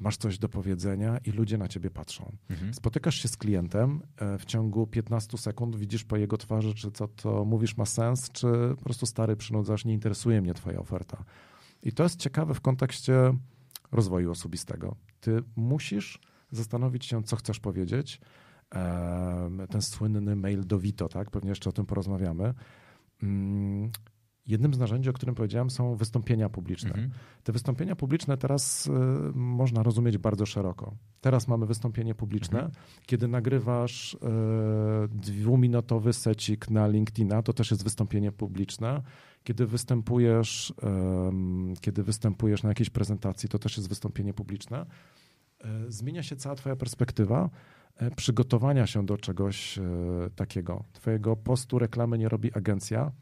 masz coś do powiedzenia i ludzie na ciebie patrzą. Mhm. Spotykasz się z klientem, e, w ciągu 15 sekund widzisz po jego twarzy, czy co to mówisz ma sens, czy po prostu stary przynudzasz, nie interesuje mnie twoja oferta. I to jest ciekawe w kontekście rozwoju osobistego. Ty musisz zastanowić się, co chcesz powiedzieć. Ten słynny mail do Vito, tak? Pewnie jeszcze o tym porozmawiamy. Jednym z narzędzi, o którym powiedziałem, są wystąpienia publiczne. Mhm. Te wystąpienia publiczne teraz y, można rozumieć bardzo szeroko. Teraz mamy wystąpienie publiczne. Mhm. Kiedy nagrywasz y, dwuminutowy secik na LinkedIna, to też jest wystąpienie publiczne. Kiedy występujesz, ym, kiedy występujesz na jakiejś prezentacji, to też jest wystąpienie publiczne. Y, Zmienia się cała twoja perspektywa y, przygotowania się do czegoś y, takiego. Twojego postu reklamy nie robi agencja,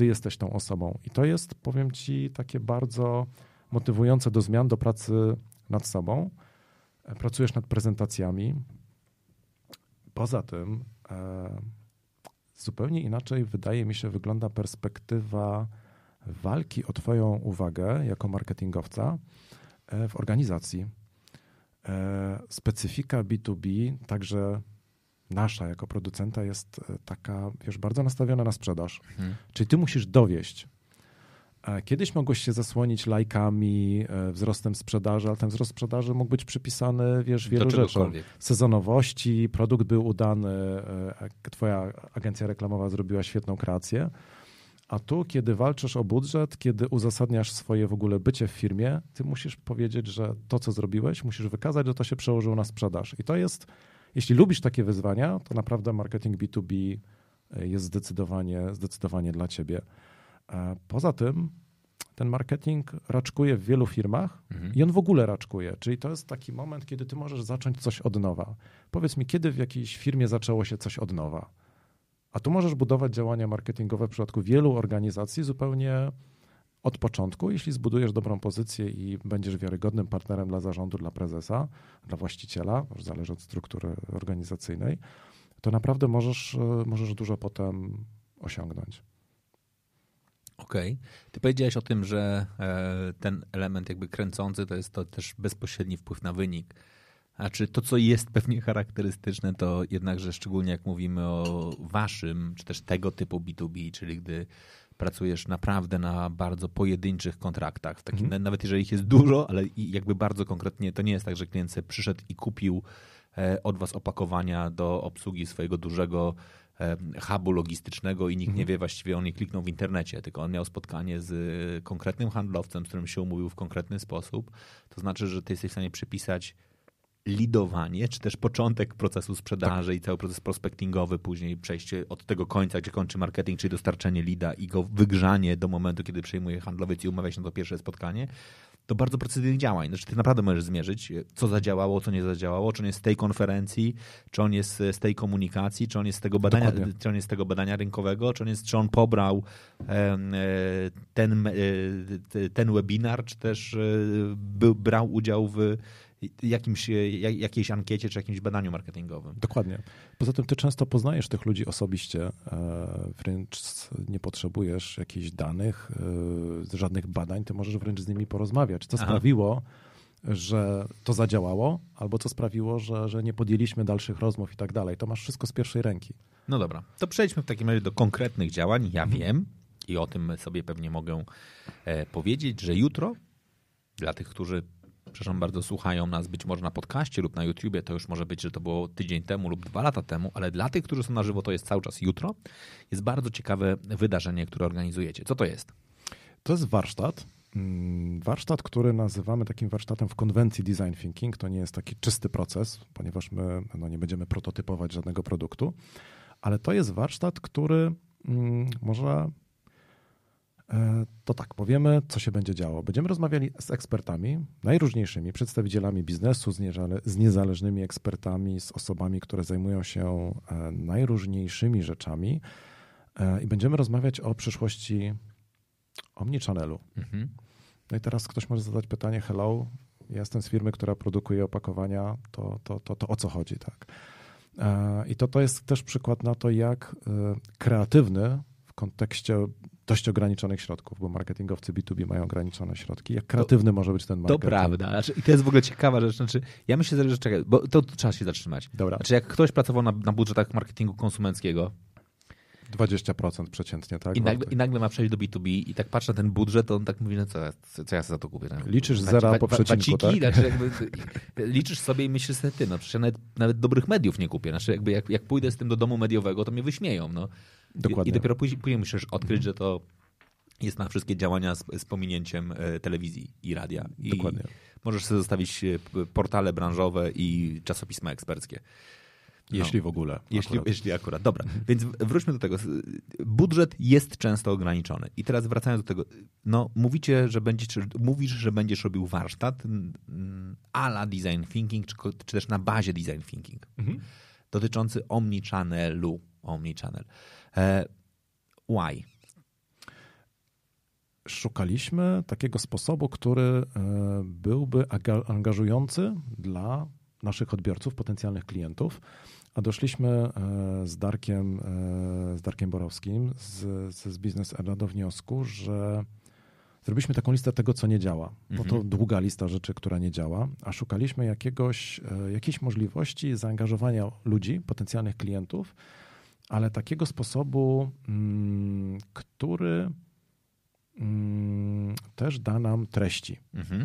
ty jesteś tą osobą. I to jest, powiem ci, takie bardzo motywujące do zmian, do pracy nad sobą. E, Pracujesz nad prezentacjami. Poza tym, e, zupełnie inaczej, wydaje mi się, wygląda perspektywa walki o Twoją uwagę jako marketingowca e, w organizacji. E, specyfika B2B, także nasza jako producenta, jest e, taka, wiesz, bardzo nastawiona na sprzedaż. Mhm. Czyli ty musisz dowieść. E, Kiedyś mogłeś się zasłonić lajkami, e, wzrostem sprzedaży, ale ten wzrost sprzedaży mógł być przypisany, wiesz, wielu rzeczom. Sezonowości, produkt był udany, twoja agencja reklamowa zrobiła świetną kreację. A tu, kiedy walczysz o budżet, kiedy uzasadniasz swoje w ogóle bycie w firmie, ty musisz powiedzieć, że to, co zrobiłeś, musisz wykazać, że to się przełożyło na sprzedaż. I to jest, jeśli lubisz takie wyzwania, to naprawdę marketing B2B jest zdecydowanie, zdecydowanie dla ciebie. E, Poza tym, ten marketing raczkuje w wielu firmach Mhm. i on w ogóle raczkuje. Czyli to jest taki moment, kiedy ty możesz zacząć coś od nowa. Powiedz mi, kiedy w jakiejś firmie zaczęło się coś od nowa? A tu możesz budować działania marketingowe w przypadku wielu organizacji zupełnie od początku, jeśli zbudujesz dobrą pozycję i będziesz wiarygodnym partnerem dla zarządu, dla prezesa, dla właściciela, zależy od struktury organizacyjnej, to naprawdę możesz, e, możesz dużo potem osiągnąć. Okej. Okay. Ty powiedziałeś o tym, że e, ten element jakby kręcący to jest to też bezpośredni wpływ na wynik. Znaczy to, co jest pewnie charakterystyczne, to jednakże szczególnie jak mówimy o waszym, czy też tego typu B2B, czyli gdy pracujesz naprawdę na bardzo pojedynczych kontraktach, takim, mm. nawet jeżeli ich jest dużo, ale jakby bardzo konkretnie, to nie jest tak, że klient przyszedł i kupił e, od was opakowania do obsługi swojego dużego e, hubu logistycznego i nikt mm. nie mhm. wie właściwie, on nie kliknął w internecie, tylko on miał spotkanie z konkretnym handlowcem, z którym się umówił w konkretny sposób. To znaczy, że ty jesteś w stanie przypisać lidowanie, czy też początek procesu sprzedaży tak. i cały proces prospectingowy, później przejście od tego końca, gdzie kończy marketing, czyli dostarczenie lida i go wygrzanie do momentu, kiedy przejmuje handlowiec i umawia się na to pierwsze spotkanie, to bardzo precyzyjnych działań. Znaczy ty naprawdę możesz zmierzyć, co zadziałało, co nie zadziałało, czy on jest z tej konferencji, czy on jest z tej komunikacji, czy on jest z tego badania, czy on jest z tego badania rynkowego, czy on, jest, czy on pobrał e, ten, e, ten webinar, czy też e, był, brał udział w jakimś, jakiejś ankiecie czy jakimś badaniu marketingowym. Dokładnie. Poza tym ty często poznajesz tych ludzi osobiście, e, wręcz nie potrzebujesz jakichś danych, e, żadnych badań, ty możesz wręcz z nimi porozmawiać. Co Aha. sprawiło, że to zadziałało, albo co sprawiło, że, że nie podjęliśmy dalszych rozmów i tak dalej. To masz wszystko z pierwszej ręki. No dobra, to przejdźmy w takim razie do konkretnych działań. Ja mhm. wiem i o tym sobie pewnie mogę e, powiedzieć, że jutro dla tych, którzy przepraszam bardzo, słuchają nas być może na podcaście lub na YouTubie, to już może być, że to było tydzień temu lub dwa lata temu, ale dla tych, którzy są na żywo, to jest cały czas jutro. Jest bardzo ciekawe wydarzenie, które organizujecie. Co to jest? To jest warsztat. Mm, warsztat, który nazywamy takim warsztatem w konwencji design thinking. To nie jest taki czysty proces, ponieważ my no, nie będziemy prototypować żadnego produktu, ale to jest warsztat, który mm, może to tak, powiemy, co się będzie działo. Będziemy rozmawiali z ekspertami, najróżniejszymi, przedstawicielami biznesu, z, niezależnymi ekspertami, z osobami, które zajmują się e, najróżniejszymi rzeczami e, i będziemy rozmawiać o przyszłości Omnichannelu. Mhm. No i teraz ktoś może zadać pytanie, hello, ja jestem z firmy, która produkuje opakowania, to, to, to, to o co chodzi, tak? I to, to jest też przykład na to, jak kreatywny w kontekście dość ograniczonych środków, bo marketingowcy B2B mają ograniczone środki. Jak kreatywny to, może być ten marketing? To prawda. Znaczy, I to jest w ogóle ciekawa rzecz. Znaczy, ja myślę, że czekaj, bo to, to trzeba się zatrzymać. Dobra. Znaczy, jak ktoś pracował na, na budżetach marketingu konsumenckiego, 20% przeciętnie, tak? I nagle, I nagle, ma przejść do B2B i tak patrzę na ten budżet, to on tak mówi, no co, co ja za to kupię? No, liczysz zera po przecinku, tak? Znaczy jakby, liczysz sobie i myślisz sobie, ty, no przecież ja nawet, nawet dobrych mediów nie kupię. Znaczy jakby jak, jak pójdę z tym do domu mediowego, to mnie wyśmieją, no. Dokładnie. I, dopiero później, później musisz odkryć, że to jest na wszystkie działania z, z pominięciem e, telewizji i radia. I Dokładnie. Możesz sobie zostawić e, portale branżowe i czasopisma eksperckie. No. Jeśli w ogóle. Jeśli akurat. jeśli akurat. Dobra, więc wróćmy do tego. Budżet jest często ograniczony. I teraz wracając do tego. No, mówicie, że będziesz, mówisz, że będziesz robił warsztat ala design thinking, czy, czy też na bazie design thinking, mhm. dotyczący omnichannelu. Omnichannel. E, why? szukaliśmy takiego sposobu, który e, byłby angażujący dla naszych odbiorców, potencjalnych klientów. A doszliśmy e, z Darkiem, z Darkiem Borowskim z, z Business Era do wniosku, że zrobiliśmy taką listę tego, co nie działa. Bo to mhm. długa lista rzeczy, która nie działa, a szukaliśmy jakiegoś, jakiejś możliwości zaangażowania ludzi, potencjalnych klientów, ale takiego sposobu, mm, który Mm, też da nam treści. Mhm.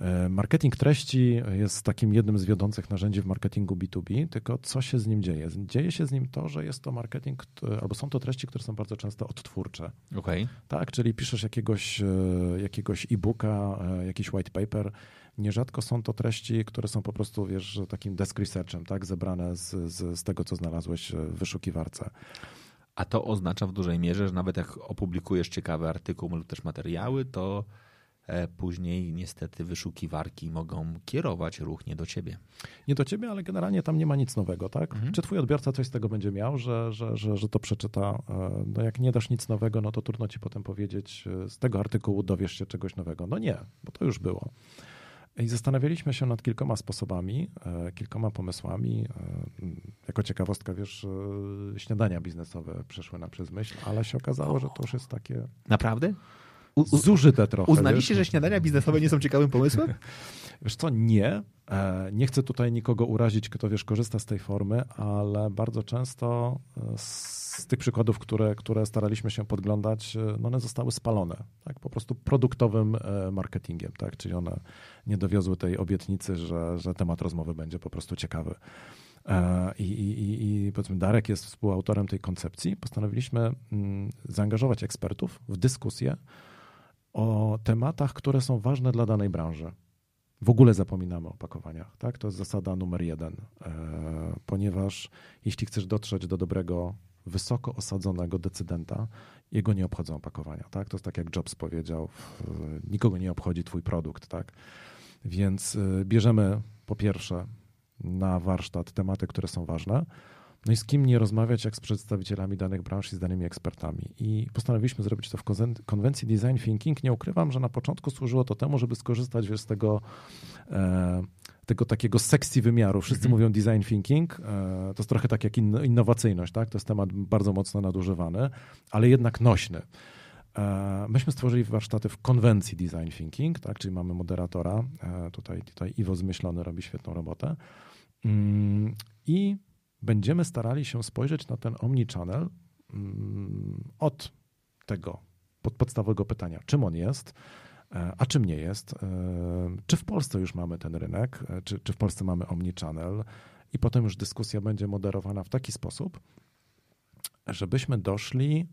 E, marketing treści jest takim jednym z wiodących narzędzi w marketingu B2B, tylko co się z nim dzieje? Dzieje się z nim to, że jest to marketing, albo są to treści, które są bardzo często odtwórcze. Okay. Tak, czyli piszesz jakiegoś, e, jakiegoś e-booka, e, jakiś white paper. Nierzadko są to treści, które są po prostu, wiesz, takim desk researchem, tak, zebrane z, z, z tego, co znalazłeś w wyszukiwarce. A to oznacza w dużej mierze, że nawet jak opublikujesz ciekawy artykuł lub też materiały, to e, później niestety wyszukiwarki mogą kierować ruch nie do ciebie. Nie do ciebie, ale generalnie tam nie ma nic nowego, tak? Mhm. Czy twój odbiorca coś z tego będzie miał, że, że, że, że to przeczyta? E, no jak nie dasz nic nowego, no to trudno ci potem powiedzieć, z tego artykułu dowiesz się czegoś nowego. No nie, bo to już było. I zastanawialiśmy się nad kilkoma sposobami, e, kilkoma pomysłami. E, jako ciekawostka, wiesz, e, śniadania biznesowe przeszły nam przez myśl, ale się okazało, że to już jest takie. Naprawdę? U, zużyte trochę. Uznaliście, wiesz? że śniadania biznesowe nie są ciekawym pomysłem? Wiesz co, nie. Nie chcę tutaj nikogo urazić, kto wiesz, korzysta z tej formy, ale bardzo często z tych przykładów, które, które staraliśmy się podglądać, no one zostały spalone. Tak? Po prostu produktowym marketingiem, tak? czyli one nie dowiozły tej obietnicy, że, że temat rozmowy będzie po prostu ciekawy. E, I, i, I powiedzmy, Darek jest współautorem tej koncepcji. Postanowiliśmy mm, zaangażować ekspertów w dyskusję o tematach, które są ważne dla danej branży. W ogóle zapominamy o opakowaniach. Tak? To jest zasada numer jeden, e, ponieważ jeśli chcesz dotrzeć do dobrego, wysoko osadzonego decydenta, jego nie obchodzą opakowania. Tak? To jest tak, jak Jobs powiedział, nikogo nie obchodzi twój produkt. Tak? Więc y, bierzemy po pierwsze na warsztat tematy, które są ważne, no i z kim nie rozmawiać, jak z przedstawicielami danych branż i z danymi ekspertami. I postanowiliśmy zrobić to w konwencji Design Thinking. Nie ukrywam, że na początku służyło to temu, żeby skorzystać wiesz, z tego, e, tego takiego sexy wymiaru. Wszyscy mhm. mówią Design Thinking. E, to jest trochę tak jak innowacyjność, tak? To jest temat bardzo mocno nadużywany, ale jednak nośny. E, myśmy stworzyli warsztaty w konwencji Design Thinking, tak, czyli mamy moderatora, e, tutaj, tutaj Iwo Zmyślony robi świetną robotę mm, i będziemy starali się spojrzeć na ten omnichannel mm, od tego pod podstawowego pytania, czym on jest, e, a czym nie jest, czy w Polsce już mamy ten rynek, czy, czy w Polsce mamy omnichannel i potem już dyskusja będzie moderowana w taki sposób, żebyśmy doszli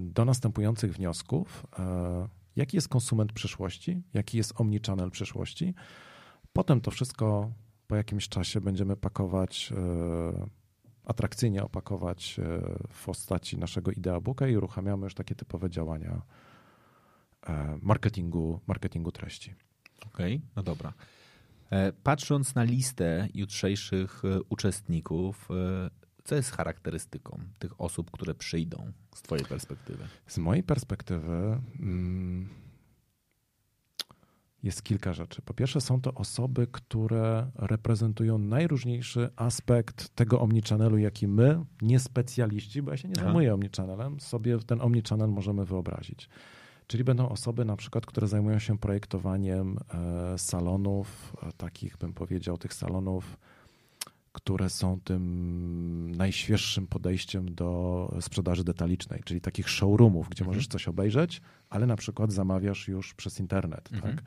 do następujących wniosków. E, jaki jest konsument przyszłości? Jaki jest omnichannel przyszłości? Potem to wszystko po jakimś czasie będziemy pakować, e, atrakcyjnie opakować e, w postaci naszego ideabooka i uruchamiamy już takie typowe działania marketingu, marketingu treści. Okej, okay, no dobra. Patrząc na listę jutrzejszych uczestników, co jest charakterystyką tych osób, które przyjdą z Twojej perspektywy? Z mojej perspektywy mm, jest kilka rzeczy. Po pierwsze, są to osoby, które reprezentują najróżniejszy aspekt tego omnichannelu, jaki my, nie specjaliści, bo ja się nie zajmuję omnichannelem, sobie ten omnichannel możemy wyobrazić. Czyli będą osoby na przykład, które zajmują się projektowaniem e, salonów, e, takich bym powiedział, tych salonów które są tym najświeższym podejściem do sprzedaży detalicznej, czyli takich showroomów, gdzie mhm. możesz coś obejrzeć, ale na przykład zamawiasz już przez internet. Mhm. Tak?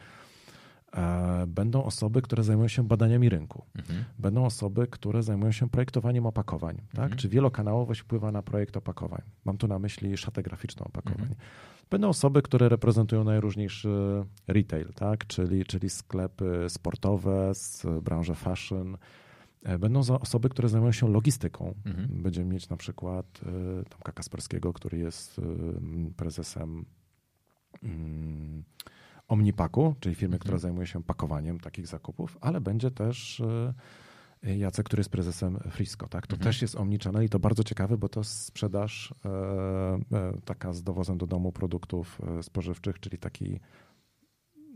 E, będą osoby, które zajmują się badaniami rynku. Mhm. Będą osoby, które zajmują się projektowaniem opakowań. Tak? Mhm. Czy wielokanałowość wpływa na projekt opakowań? Mam tu na myśli szatę graficzną opakowań. Mhm. Będą osoby, które reprezentują najróżniejszy retail, tak? czyli, czyli sklepy sportowe z branży fashion, E, będą osoby, które zajmują się logistyką. Mhm. Będziemy mieć na przykład e, Tomka Kasperskiego, który jest prezesem mm, Omnipaku, czyli firmy, mhm. która zajmuje się pakowaniem takich zakupów, ale będzie też Jacek, który jest prezesem Frisco. Tak? To mhm. też jest omnichannel i to bardzo ciekawe, bo to sprzedaż taka z dowozem do domu produktów spożywczych, czyli taki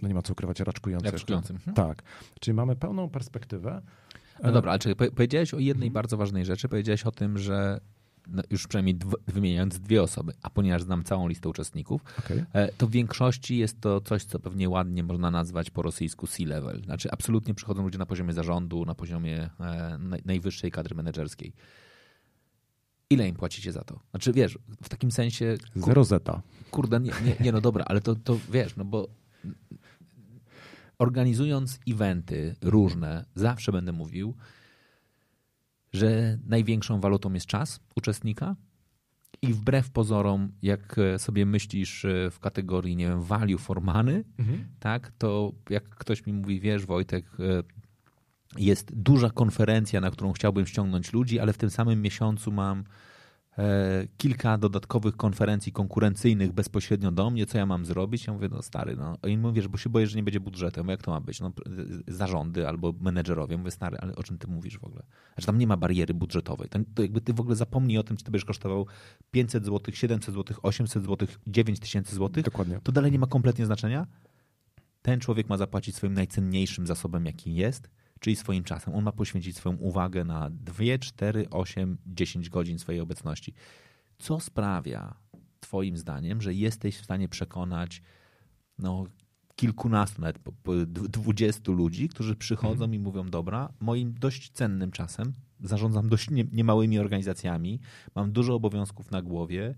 no nie ma co ukrywać, raczkujący. Raczkujący. Mhm. Tak. Czyli mamy pełną perspektywę no dobra, ale czekaj, powiedziałeś o jednej mhm. bardzo ważnej rzeczy. Powiedziałeś o tym, że już przynajmniej wymieniając dwie osoby, a ponieważ znam całą listę uczestników, okay. E, to w większości jest to coś, co pewnie ładnie można nazwać po rosyjsku C-level. Znaczy absolutnie przychodzą ludzie na poziomie zarządu, na poziomie e, najwyższej kadry menedżerskiej. Ile im płacicie za to? Znaczy wiesz, w takim sensie... Kur... Zero zeta. Kurde, nie, nie, nie, no dobra, ale to, to wiesz, no bo organizując eventy różne, zawsze będę mówił, że największą walutą jest czas uczestnika. I wbrew pozorom, jak sobie myślisz w kategorii, nie wiem, value for money, mhm. tak, to jak ktoś mi mówi, wiesz, Wojtek, jest duża konferencja, na którą chciałbym ściągnąć ludzi, ale w tym samym miesiącu mam e, kilka dodatkowych konferencji konkurencyjnych bezpośrednio do mnie, co ja mam zrobić. Ja mówię, no stary, no. I mówię, że bo się boję, że nie będzie budżetu. Mówię, jak to ma być? No, zarządy albo menedżerowie. Mówię, stary, ale o czym ty mówisz w ogóle? Znaczy tam nie ma bariery budżetowej. To, to jakby ty w ogóle zapomnij o tym, czy to będziesz kosztował 500 zł, 700 zł, 800 zł, 9000 zł. Dokładnie. To dalej nie ma kompletnie znaczenia. Ten człowiek ma zapłacić swoim najcenniejszym zasobem, jaki jest, czyli swoim czasem. On ma poświęcić swoją uwagę na 2, 4, 8, 10 godzin swojej obecności. Co sprawia, Twoim zdaniem, że jesteś w stanie przekonać no, kilkunastu, nawet dwudziestu ludzi, którzy przychodzą mm. i mówią: Dobra, moim dość cennym czasem, zarządzam dość nie, niemałymi organizacjami, mam dużo obowiązków na głowie.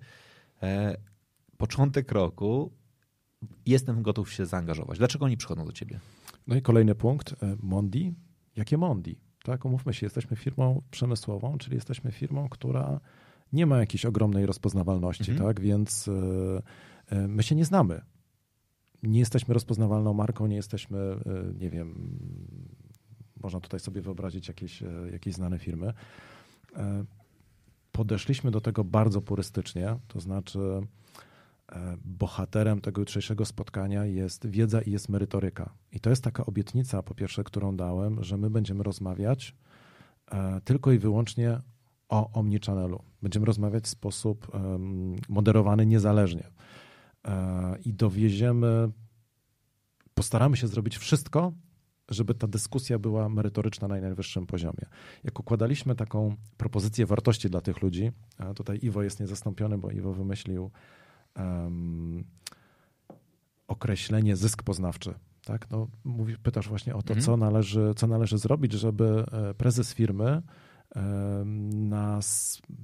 E, początek roku, jestem gotów się zaangażować. Dlaczego oni przychodzą do ciebie? No i kolejny punkt. E, Mondi. Jakie Mondi? Tak, umówmy się, jesteśmy firmą przemysłową, czyli jesteśmy firmą, która nie ma jakiejś ogromnej rozpoznawalności, mhm. tak? Więc y, y, my się nie znamy. Nie jesteśmy rozpoznawalną marką, nie jesteśmy, y, nie wiem, można tutaj sobie wyobrazić jakieś, jakieś znane firmy. Podeszliśmy do tego bardzo purystycznie, to znaczy E, bohaterem tego jutrzejszego spotkania jest wiedza i jest merytoryka. I to jest taka obietnica, po pierwsze, którą dałem, że my będziemy rozmawiać e, tylko i wyłącznie o omnichannelu. Będziemy rozmawiać w sposób moderowany, niezależnie. E, I dowieziemy, postaramy się zrobić wszystko, żeby ta dyskusja była merytoryczna na najwyższym poziomie. Jak układaliśmy taką propozycję wartości dla tych ludzi, tutaj Iwo jest niezastąpiony, bo Iwo wymyślił um, określenie zysk poznawczy. Tak? No, pytasz właśnie o to, mhm. co, należy, co należy zrobić, żeby e, prezes firmy na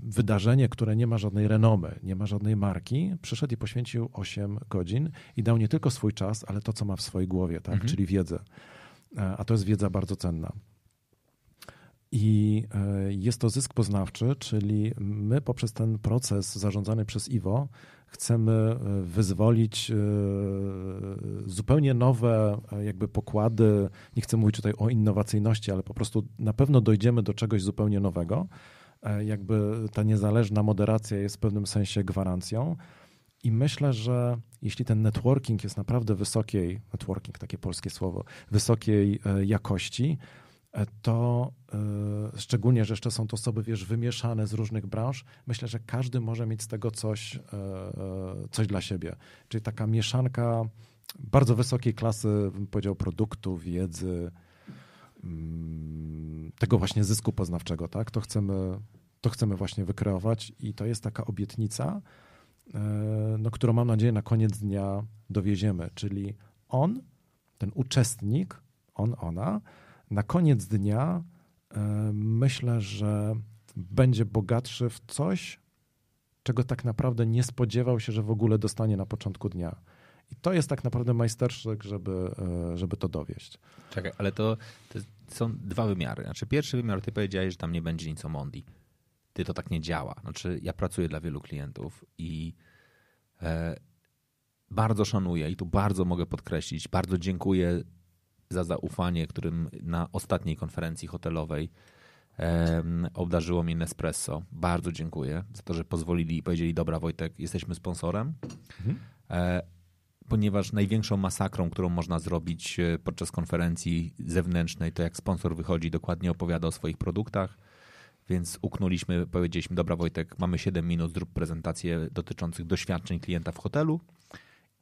wydarzenie, które nie ma żadnej renomy, nie ma żadnej marki, przyszedł i poświęcił 8 godzin i dał nie tylko swój czas, ale to, co ma w swojej głowie, tak? Mhm. czyli wiedzę. E, a to jest wiedza bardzo cenna. I e, jest to zysk poznawczy, czyli my poprzez ten proces zarządzany przez Iwo chcemy e, wyzwolić e, zupełnie nowe jakby pokłady. Nie chcę mówić tutaj o innowacyjności, ale po prostu na pewno dojdziemy do czegoś zupełnie nowego. Jakby ta niezależna moderacja jest w pewnym sensie gwarancją. I myślę, że jeśli ten networking jest naprawdę wysokiej, networking, takie polskie słowo, wysokiej jakości, to e, szczególnie, że jeszcze są to osoby, wiesz, wymieszane z różnych branż, myślę, że każdy może mieć z tego coś, e, e, coś dla siebie. Czyli taka mieszanka bardzo wysokiej klasy, bym powiedział, produktu, wiedzy, mm, tego właśnie zysku poznawczego, tak? To chcemy, to chcemy właśnie wykreować i to jest taka obietnica, no, którą mam nadzieję na koniec dnia dowieziemy, czyli on, ten uczestnik, on, ona, na koniec dnia e, myślę, że będzie bogatszy w coś, czego tak naprawdę nie spodziewał się, że w ogóle dostanie na początku dnia. I to jest tak naprawdę majstersztyk, żeby, e, żeby to dowieść. Czekaj, ale to, to, są dwa wymiary. Znaczy pierwszy wymiar, ty powiedziałeś, że tam nie będzie nic o Mondi. Ty to tak nie działa. Znaczy ja pracuję dla wielu klientów i e, bardzo szanuję i tu bardzo mogę podkreślić, bardzo dziękuję za zaufanie, którym na ostatniej konferencji hotelowej um, obdarzyło mnie Nespresso. Bardzo dziękuję za to, że pozwolili i powiedzieli, dobra Wojtek, jesteśmy sponsorem. Mhm. E, ponieważ największą masakrą, którą można zrobić e, podczas konferencji zewnętrznej, to jak sponsor wychodzi, dokładnie opowiada o swoich produktach. Więc uknuliśmy, powiedzieliśmy, dobra Wojtek, mamy 7 minut, zrób prezentację dotyczących doświadczeń klienta w hotelu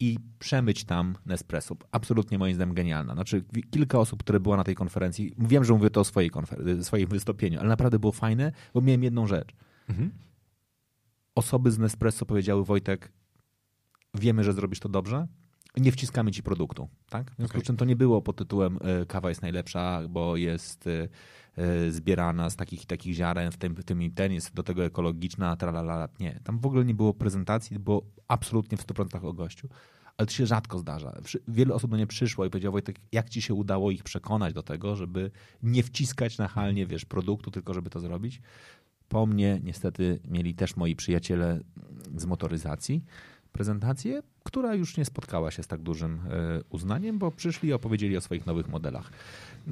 i przemyć tam Nespresso. Absolutnie moim zdaniem genialna. Znaczy kilka osób, które było na tej konferencji, wiem, że mówię to o swojej, konfer- swoim wystąpieniu, ale naprawdę było fajne, bo miałem jedną rzecz. Mhm. Osoby z Nespresso powiedziały, Wojtek, wiemy, że zrobisz to dobrze, nie wciskamy ci produktu. Tak? W związku okay. z czym to nie było pod tytułem e, kawa jest najlepsza, bo jest e, e, zbierana z takich i takich ziaren, w tym, w tym i ten jest do tego ekologiczna, tralala. Nie, tam w ogóle nie było prezentacji, było absolutnie w 100% o gościu. Ale to się rzadko zdarza. Wiele osób do mnie przyszło i powiedziało, Wojtek, jak ci się udało ich przekonać do tego, żeby nie wciskać nachalnie, wiesz, produktu, tylko żeby to zrobić. Po mnie niestety mieli też moi przyjaciele z motoryzacji, prezentację, która już nie spotkała się z tak dużym e, uznaniem, bo przyszli i opowiedzieli o swoich nowych modelach.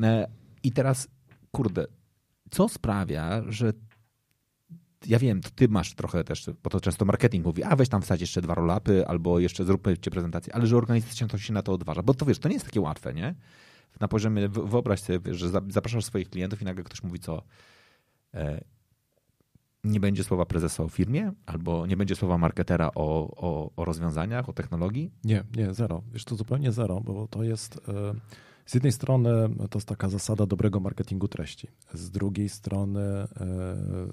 E, I teraz, kurde, co sprawia, że ja wiem, ty masz trochę też, bo to często marketing mówi, a weź tam wsadź jeszcze dwa rolapy, albo jeszcze zróbmy prezentację, ale że organizacja się na to odważa, bo to wiesz, to nie jest takie łatwe, nie? Na poziomie, wyobraź sobie, wiesz, że zapraszasz swoich klientów i nagle ktoś mówi, co e, nie będzie słowa prezesa o firmie, albo nie będzie słowa marketera o, o, o rozwiązaniach, o technologii? Nie, nie, zero. Wiesz, to zupełnie zero, bo to jest... E, z jednej strony to jest taka zasada dobrego marketingu treści. Z drugiej strony e,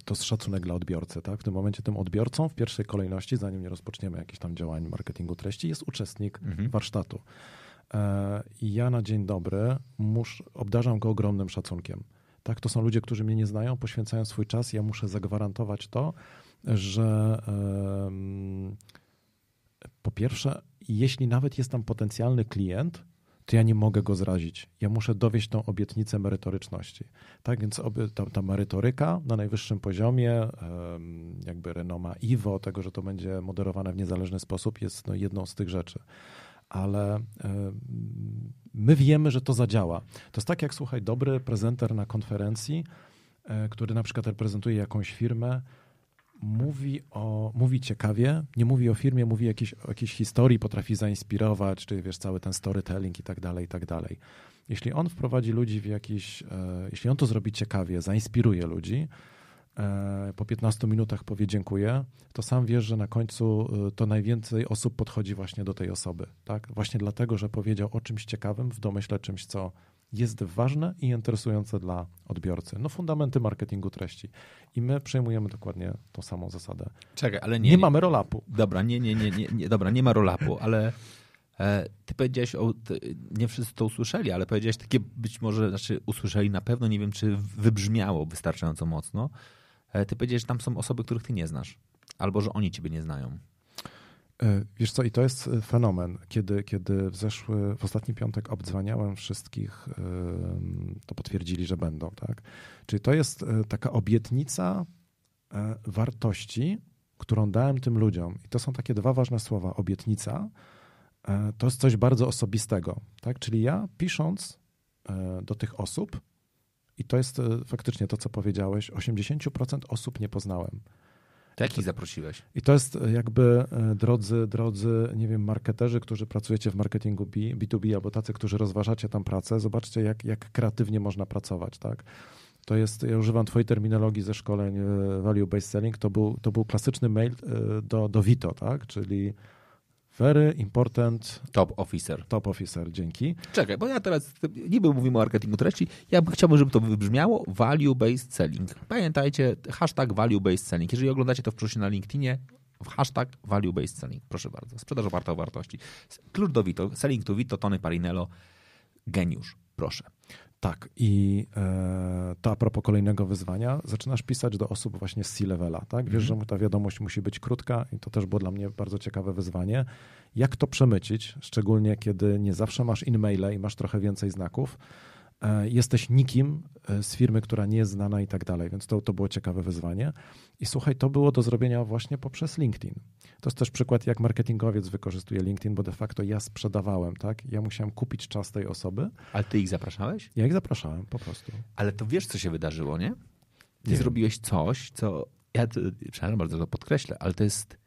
to jest szacunek dla odbiorcy. Tak? W tym momencie tym odbiorcą w pierwszej kolejności, zanim nie rozpoczniemy jakichś tam działań marketingu treści, jest uczestnik mhm. warsztatu. E, I ja na dzień dobry musz, obdarzam go ogromnym szacunkiem. Tak, to są ludzie, którzy mnie nie znają, poświęcają swój czas. Ja muszę zagwarantować to, że po pierwsze, jeśli nawet jest tam potencjalny klient, to ja nie mogę go zrazić. Ja muszę dowieść tą obietnicę merytoryczności. Tak więc ta, ta merytoryka na najwyższym poziomie, jakby renoma IWO, tego, że to będzie moderowane w niezależny sposób, jest no, jedną z tych rzeczy. Ale my wiemy, że to zadziała. To jest tak, jak słuchaj, dobry prezenter na konferencji, e, który na przykład reprezentuje jakąś firmę, mówi, o, mówi ciekawie, nie mówi o firmie, mówi jakieś, o jakiejś historii, potrafi zainspirować, czy wiesz, cały ten storytelling i tak dalej, i tak dalej. Jeśli on wprowadzi ludzi w jakiś, e, jeśli on to zrobi ciekawie, zainspiruje ludzi, po 15 minutach powie dziękuję, to sam wiesz, że na końcu e, to najwięcej osób podchodzi właśnie do tej osoby. Tak? Właśnie dlatego, że powiedział o czymś ciekawym, w domyśle czymś, co jest ważne i interesujące dla odbiorcy. No fundamenty marketingu treści. I my przejmujemy dokładnie tą samą zasadę. Czekaj, ale nie... Nie, nie mamy rolapu. Dobra, nie, nie, nie, nie, nie dobra, nie ma rolapu, ale e, ty powiedziałeś, o, ty, nie wszyscy to usłyszeli, ale powiedziałeś takie być może, znaczy usłyszeli na pewno, nie wiem, czy wybrzmiało wystarczająco mocno. E, ty powiedziałeś, że tam są osoby, których ty nie znasz. Albo, że oni ciebie nie znają. E, wiesz co, i to jest e, fenomen. Kiedy, kiedy w zeszły, w ostatni piątek obdzwaniałem wszystkich, to potwierdzili, że będą, tak? Czyli to jest taka obietnica wartości, którą dałem tym ludziom. I to są takie dwa ważne słowa. Obietnica to jest coś bardzo osobistego, tak? Czyli ja pisząc do tych osób, i to jest faktycznie to, co powiedziałeś, 80% osób nie poznałem. To jakich zaprosiłeś? I to jest e, jakby, e, drodzy, drodzy, nie wiem, marketerzy, którzy pracujecie w marketingu B, B2B albo tacy, którzy rozważacie tam pracę, zobaczcie, jak, jak kreatywnie można pracować, tak? To jest, ja używam twojej terminologii ze szkoleń e, Value Based Selling, to był, to był klasyczny mail do, do Vito, tak? Czyli Very important. Top officer. Top officer, dzięki. Czekaj, bo ja teraz niby mówimy o marketingu treści. Ja bym chciałbym, żeby to wybrzmiało value-based selling. Pamiętajcie, hashtag value-based selling. Jeżeli oglądacie to w przyszłości na LinkedInie, hashtag value-based selling. Proszę bardzo. Sprzedaż oparta o wartości. Klucz do Vito. Selling to Vito, Tony Parinello. Geniusz. Proszę. Tak, i e, to a propos kolejnego wyzwania, zaczynasz pisać do osób właśnie z C-levela, tak? Wiesz, mm -hmm. że ta wiadomość musi być krótka i to też było dla mnie bardzo ciekawe wyzwanie. Jak to przemycić, szczególnie kiedy nie zawsze masz in-maile i masz trochę więcej znaków, jesteś nikim e, z firmy, która nie jest znana i tak dalej, więc to, to było ciekawe wyzwanie. I słuchaj, to było do zrobienia właśnie poprzez LinkedIn. To jest też przykład, jak marketingowiec wykorzystuje LinkedIn, bo de facto ja sprzedawałem, tak? Ja musiałem kupić czas tej osoby. Ale ty ich zapraszałeś? Ja ich zapraszałem, po prostu. Ale to wiesz, co się wydarzyło, nie? Ty nie zrobiłeś coś, co ja, to, przepraszam bardzo, to podkreślę, ale to jest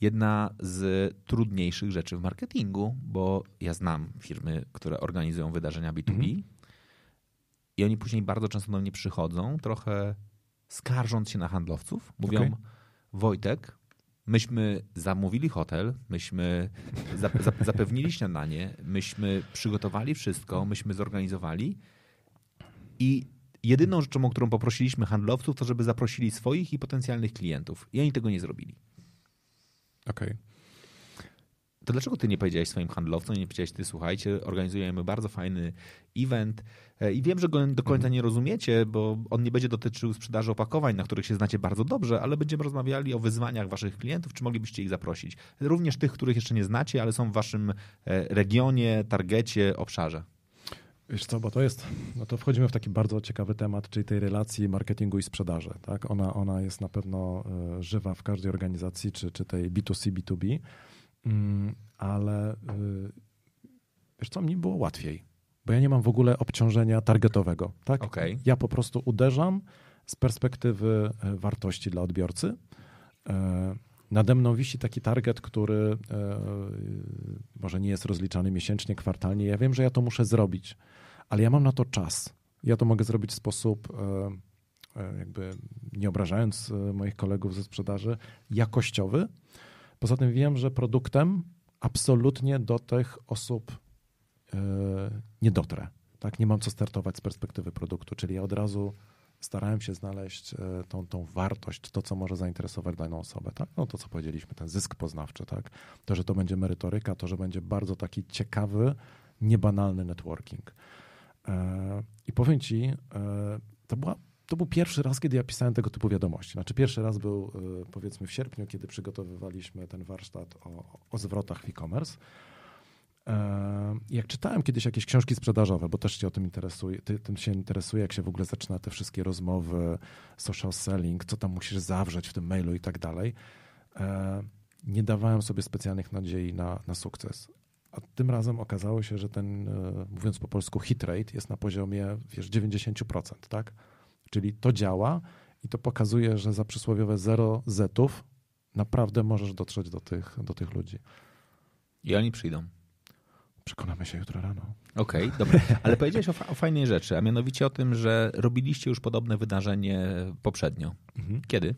jedna z trudniejszych rzeczy w marketingu, bo ja znam firmy, które organizują wydarzenia B2B, mm -hmm i oni później bardzo często do mnie przychodzą, trochę skarżąc się na handlowców. Mówią, okay. Wojtek, myśmy zamówili hotel, myśmy zapewnili śniadanie, myśmy przygotowali wszystko, myśmy zorganizowali i jedyną rzeczą, o którą poprosiliśmy handlowców, to żeby zaprosili swoich i potencjalnych klientów. I oni tego nie zrobili. Okej. Okay to dlaczego ty nie powiedziałeś swoim handlowcom, nie powiedziałeś, ty słuchajcie, organizujemy bardzo fajny event e, i wiem, że go do końca nie rozumiecie, bo on nie będzie dotyczył sprzedaży opakowań, na których się znacie bardzo dobrze, ale będziemy rozmawiali o wyzwaniach waszych klientów, czy moglibyście ich zaprosić. Również tych, których jeszcze nie znacie, ale są w waszym e, regionie, targecie, obszarze. Wiesz co, bo to jest, no to wchodzimy w taki bardzo ciekawy temat, czyli tej relacji marketingu i sprzedaży. Tak? Ona, ona jest na pewno e, żywa w każdej organizacji, czy, czy tej B2C, B2B. Mm, ale y, wiesz co, mi było łatwiej, bo ja nie mam w ogóle obciążenia targetowego. Tak? Okay. Ja po prostu uderzam z perspektywy e, wartości dla odbiorcy. E, nade mną wisi taki target, który e, może nie jest rozliczany miesięcznie, kwartalnie. Ja wiem, że ja to muszę zrobić, ale ja mam na to czas. Ja to mogę zrobić w sposób, jakby nie obrażając moich kolegów ze sprzedaży, jakościowy. Poza tym wiem, że produktem absolutnie do tych osób nie dotrę. Tak, nie mam co startować z perspektywy produktu, czyli ja od razu starałem się znaleźć e, tą, tą wartość, to, co może zainteresować daną osobę. Tak? No to, co powiedzieliśmy, ten zysk poznawczy, tak? to, że to będzie merytoryka, to, że będzie bardzo taki ciekawy, niebanalny networking. E, I powiem ci, e, to, była, to był pierwszy raz, kiedy ja pisałem tego typu wiadomości. Znaczy pierwszy raz był powiedzmy w sierpniu, kiedy przygotowywaliśmy ten warsztat o, o zwrotach w e-commerce. Jak czytałem kiedyś jakieś książki sprzedażowe, bo też się o tym interesuje, ty, tym się interesuje, jak się w ogóle zaczyna te wszystkie rozmowy, social selling, co tam musisz zawrzeć w tym mailu i tak dalej, nie dawałem sobie specjalnych nadziei na, na sukces. A tym razem okazało się, że ten, e, mówiąc po polsku, hit rate jest na poziomie wiesz, 90%, tak? Czyli to działa i to pokazuje, że za przysłowiowe zero zetów naprawdę możesz dotrzeć do tych, do tych ludzi. I oni przyjdą. Przekonamy się jutro rano. Okej, okay, dobra. Ale powiedziałeś o, fa o, fajnej rzeczy, a mianowicie o tym, że robiliście już podobne wydarzenie poprzednio. Mhm. Kiedy?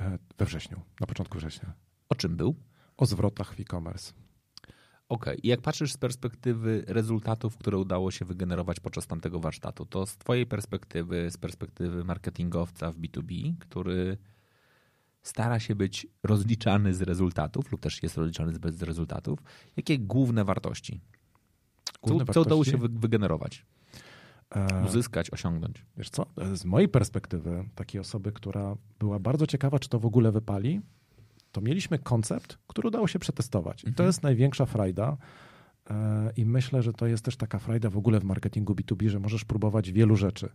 E, we wrześniu, na początku września. O czym był? O zwrotach w e-commerce. Okej. Okay. I jak patrzysz z perspektywy rezultatów, które udało się wygenerować podczas tamtego warsztatu, to z twojej perspektywy, z perspektywy marketingowca w B2B, który stara się być rozliczany z rezultatów lub też jest rozliczany z rezultatów. Jakie główne wartości? Główne co, wartości? co udało się wygenerować? E, Uzyskać, osiągnąć. Wiesz co, z mojej perspektywy, takiej osoby, która była bardzo ciekawa, czy to w ogóle wypali, to mieliśmy koncept, który udało się przetestować. I to mhm. jest największa frajda. E, I myślę, że to jest też taka frajda w ogóle w marketingu B2B, że możesz próbować wielu rzeczy.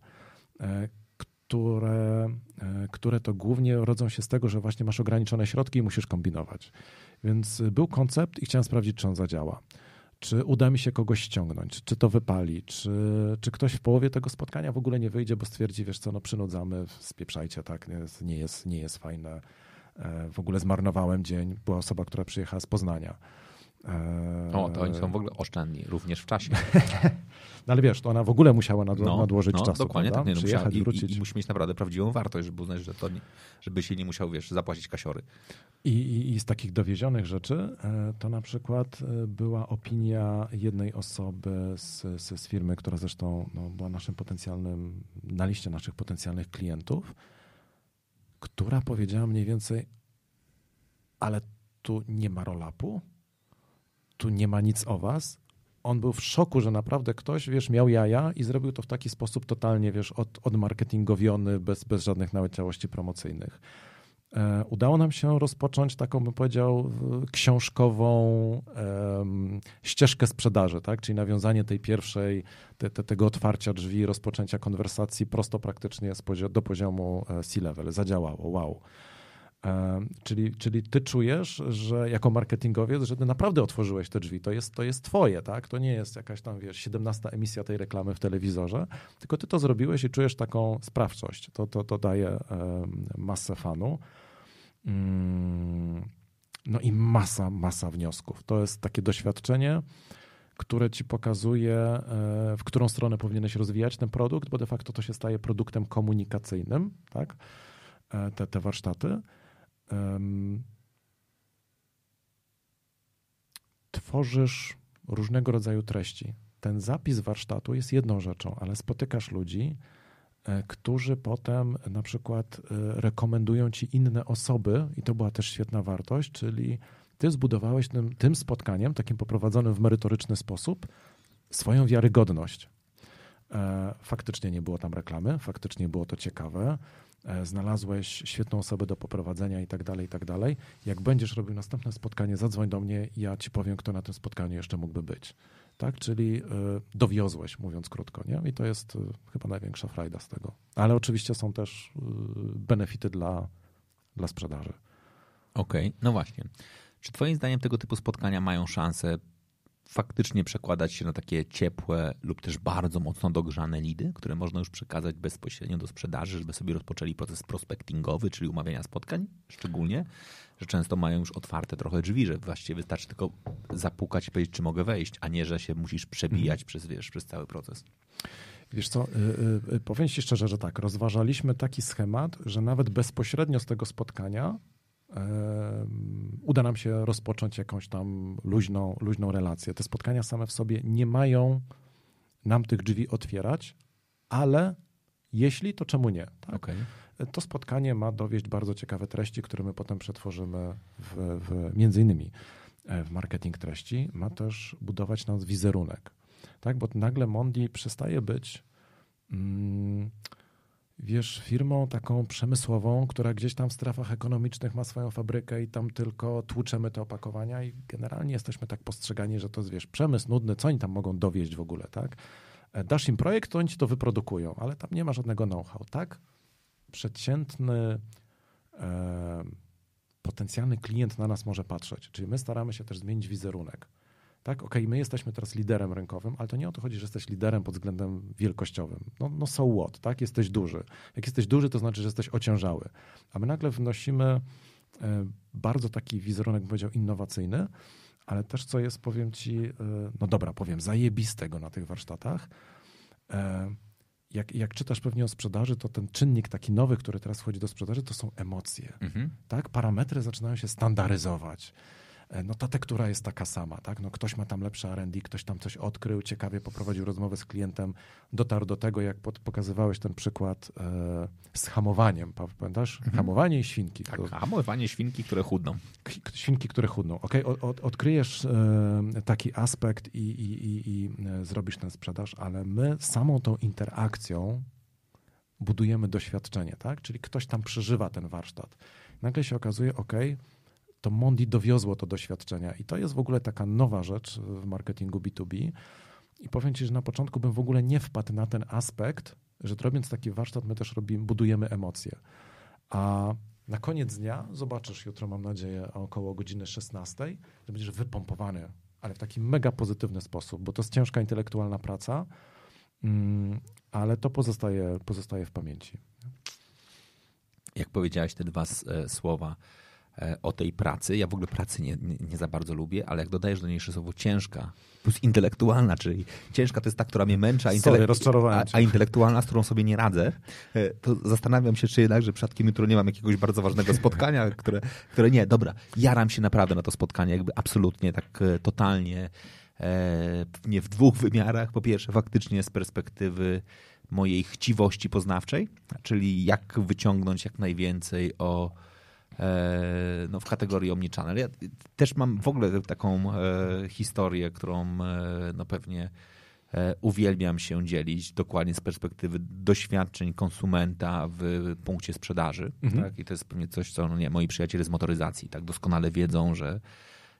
E, które, e, które to głównie rodzą się z tego, że właśnie masz ograniczone środki i musisz kombinować. Więc był koncept i chciałem sprawdzić, czy on zadziała. Czy uda mi się kogoś ściągnąć, czy to wypali, czy, czy ktoś w połowie tego spotkania w ogóle nie wyjdzie, bo stwierdzi, wiesz co, no przynudzamy, spieprzajcie, tak, nie jest, nie jest, nie jest fajne. E, w ogóle zmarnowałem dzień, była osoba, która przyjechała z Poznania. E, o, to oni są w ogóle oszczędni, również w czasie. No ale wiesz, to ona w ogóle musiała nadło no, nadłożyć no, czasu, dokładnie prawda? tak. Nie, no, Przyjechać, i, wrócić. I, I, musi mieć naprawdę prawdziwą wartość, żeby uznać, że to nie, żeby się nie musiał, wiesz, zapłacić kasiory. I, i, I, z takich dowiezionych rzeczy e, to na przykład była opinia jednej osoby z, z, z firmy, która zresztą no, była naszym potencjalnym, na liście naszych potencjalnych klientów, która powiedziała mniej więcej, ale tu nie ma roll-upu, tu nie ma nic o was, on był w szoku, że naprawdę ktoś, wiesz, miał jaja i zrobił to w taki sposób totalnie, wiesz, od, odmarketingowiony, bez, bez żadnych naleciałości promocyjnych. E, udało nam się rozpocząć taką, bym powiedział, książkową ścieżkę sprzedaży, tak? czyli nawiązanie tej pierwszej, te, te, tego otwarcia drzwi, rozpoczęcia konwersacji prosto praktycznie do poziomu e, C-level. Zadziałało, wow. Czyli, czyli ty czujesz, że jako marketingowiec, że ty naprawdę otworzyłeś te drzwi. To jest, to jest twoje, tak? To nie jest jakaś tam, wiesz, 17 emisja tej reklamy w telewizorze, tylko ty to zrobiłeś i czujesz taką sprawczość. To, to, to daje masę fanu. Mm, no i masa, masa wniosków. To jest takie doświadczenie, które ci pokazuje, e, w którą stronę powinieneś rozwijać ten produkt, bo de facto to się staje produktem komunikacyjnym, tak? E, te, te warsztaty tworzysz różnego rodzaju treści. Ten zapis warsztatu jest jedną rzeczą, ale spotykasz ludzi, którzy potem na przykład e, rekomendują ci inne osoby, i to była też świetna wartość, czyli ty zbudowałeś tym, tym spotkaniem, takim poprowadzonym w merytoryczny sposób, swoją wiarygodność. E, faktycznie nie było tam reklamy, faktycznie było to ciekawe. E, znalazłeś świetną osobę do poprowadzenia i tak dalej, i tak dalej. Jak będziesz robił następne spotkanie, zadzwoń do mnie ja ci powiem, kto na tym spotkaniu jeszcze mógłby być. Tak? Czyli y, dowiozłeś, mówiąc krótko, nie? I to jest y, chyba największa frajda z tego. Ale oczywiście są też y, benefity dla, dla sprzedaży. Okej, okay. no właśnie. Czy twoim zdaniem tego typu spotkania mają szansę faktycznie przekładać się na takie ciepłe lub też bardzo mocno dogrzane lidy, które można już przekazać bezpośrednio do sprzedaży, żeby sobie rozpoczęli proces prospectingowy, czyli umawiania spotkań, szczególnie, że często mają już otwarte trochę drzwi, że właściwie wystarczy tylko zapukać i powiedzieć, czy mogę wejść, a nie, że się musisz przebijać mhm. przez, wiesz, przez cały proces. Wiesz co, y, y, powiem ci szczerze, że tak, rozważaliśmy taki schemat, że nawet bezpośrednio z tego spotkania uda nam się rozpocząć jakąś tam luźną, luźną relację. Te spotkania same w sobie nie mają nam tych drzwi otwierać, ale jeśli, to czemu nie? Tak? Okay. To spotkanie ma dowieść bardzo ciekawe treści, które my potem przetworzymy w, w, między innymi e, w marketing treści. Ma też budować nas wizerunek. Tak? Bo nagle Mondi przestaje być mm, wiesz, firmą taką przemysłową, która gdzieś tam w strefach ekonomicznych ma swoją fabrykę i tam tylko tłuczemy te opakowania i generalnie jesteśmy tak postrzegani, że to jest, wiesz, przemysł nudny, co oni tam mogą dowieść w ogóle, tak? E, dasz im projekt, to oni ci to wyprodukują, ale tam nie ma żadnego know-how, tak? Przeciętny e, potencjalny klient na nas może patrzeć, czyli my staramy się też zmienić wizerunek. Tak, okej, okay, my jesteśmy teraz liderem rynkowym, ale to nie o to chodzi, że jesteś liderem pod względem wielkościowym. No, no so what, tak? Jesteś duży. Jak jesteś duży, to znaczy, że jesteś ociężały. A my nagle wnosimy e, bardzo taki wizerunek, bym powiedział, innowacyjny, ale też co jest, powiem ci, e, no dobra, powiem, zajebistego na tych warsztatach. E, jak, jak czytasz pewnie o sprzedaży, to ten czynnik taki nowy, który teraz wchodzi do sprzedaży, to są emocje. Mhm. Tak? Parametry zaczynają się standaryzować. E, no ta tektura jest taka sama, tak? No ktoś ma tam lepsze R&D, ktoś tam coś odkrył, ciekawie poprowadził rozmowę z klientem, dotarł do tego, jak pod, pokazywałeś ten przykład e, z hamowaniem, pamiętasz? Mhm. Hamowanie i świnki. Tak, to... hamowanie świnki, które chudną. Świnki, które chudną. Okay? Od, odkryjesz e, taki aspekt i, i, i, i e, zrobisz ten sprzedaż, ale my samą tą interakcją budujemy doświadczenie, tak? Czyli ktoś tam przeżywa ten warsztat. Nagle się okazuje, ok, to Mondi dowiozło to doświadczenia. I to jest w ogóle taka nowa rzecz w marketingu B2B. I powiem Ci, że na początku bym w ogóle nie wpadł na ten aspekt, że robiąc taki warsztat, my też robimy, budujemy emocje. A na koniec dnia, zobaczysz jutro, mam nadzieję, około godziny 16, że będziesz wypompowany, ale w taki mega pozytywny sposób, bo to jest ciężka intelektualna praca, mm, ale to pozostaje, pozostaje w pamięci. Jak powiedziałeś te dwa e, słowa, o tej pracy. Ja w ogóle pracy nie, nie, nie, za bardzo lubię, ale jak dodajesz do niej jeszcze słowo ciężka, plus intelektualna, czyli ciężka to jest ta, która mnie męczy, a, intelek- a, a intelektualna, z którą sobie nie radzę, e, to zastanawiam się, czy jednak, że przypadkiem jutro nie mam jakiegoś bardzo ważnego spotkania, które, które nie, dobra, jaram się naprawdę na to spotkanie, jakby absolutnie, tak e, totalnie, nie w dwóch wymiarach. Po pierwsze, faktycznie z perspektywy mojej chciwości poznawczej, czyli jak wyciągnąć jak najwięcej o E, no, w kategorii omnichannel. Ja też mam w ogóle taką e, historię, którą e, no, pewnie uwielbiam się dzielić dokładnie z perspektywy doświadczeń konsumenta w punkcie sprzedaży. Mhm. Tak? I to jest pewnie coś, co no nie, moi przyjaciele z motoryzacji tak doskonale wiedzą, że